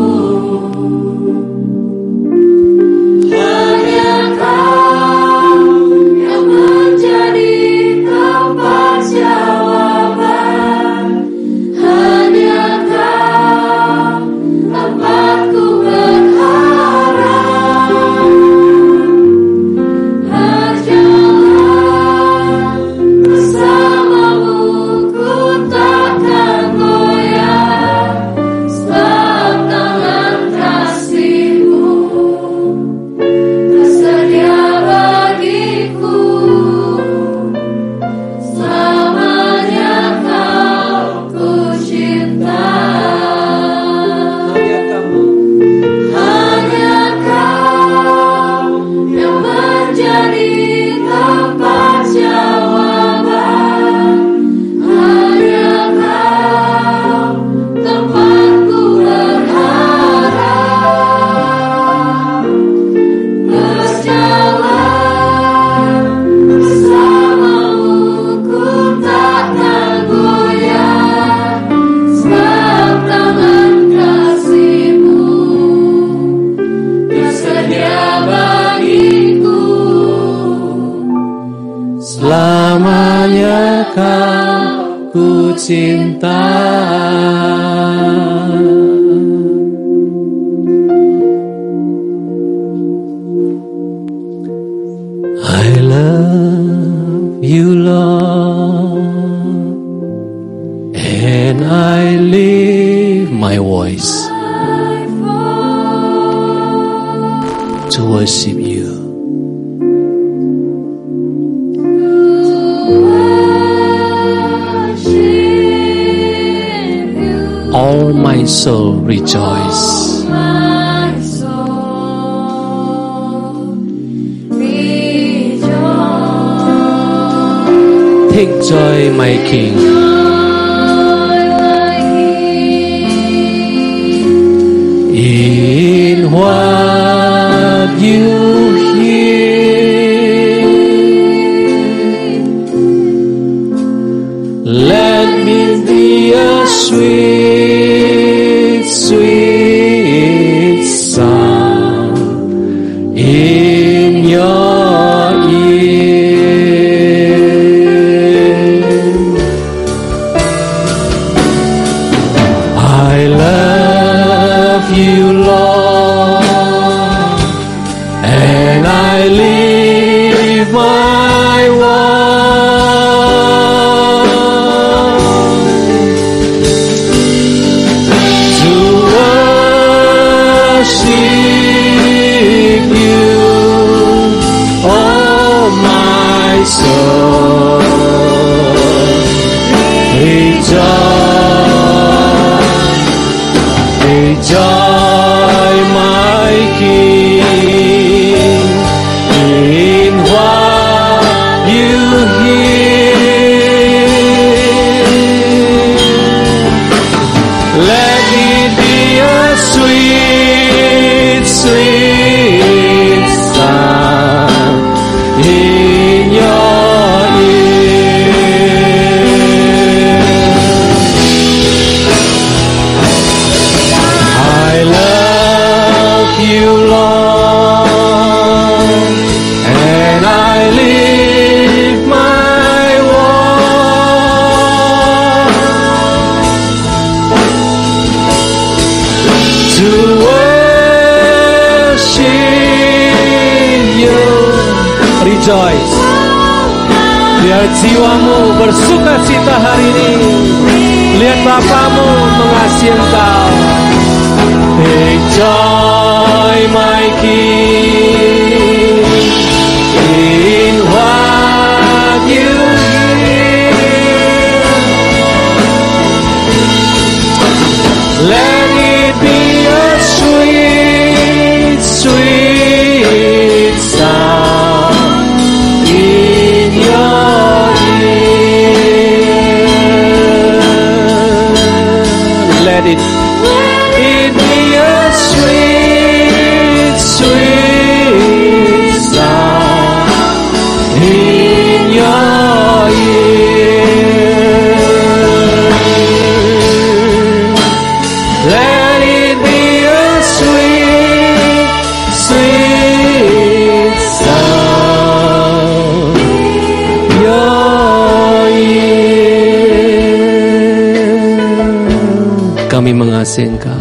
Mengasihi Engkau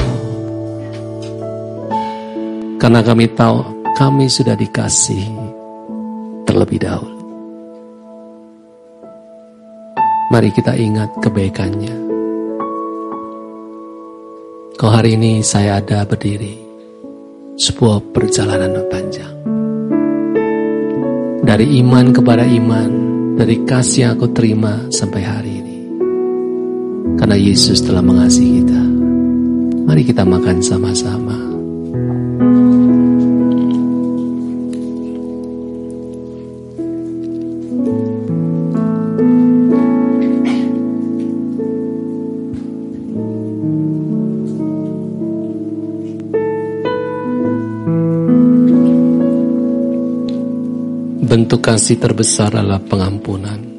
karena kami tahu kami sudah dikasih terlebih dahulu. Mari kita ingat kebaikannya. Kau hari ini saya ada berdiri sebuah perjalanan panjang. Dari iman kepada iman, dari kasih yang aku terima sampai hari ini. Karena Yesus telah mengasihi kita. Mari kita makan sama-sama. Bentuk kasih terbesar adalah pengampunan.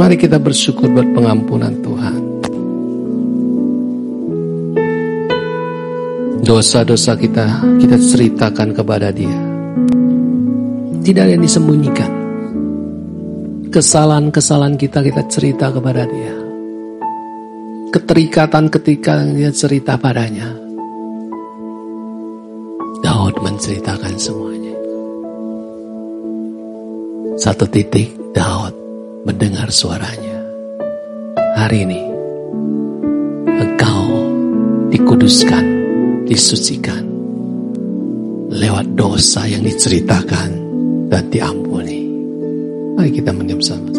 Mari kita bersyukur buat pengampunan Tuhan. Dosa-dosa kita kita ceritakan kepada Dia. Tidak ada yang disembunyikan. Kesalahan-kesalahan kita kita cerita kepada Dia. Keterikatan ketika dia cerita padanya. Daud menceritakan semuanya. Satu titik mendengar suaranya. Hari ini engkau dikuduskan disucikan lewat dosa yang diceritakan dan diampuni. Mari kita sama.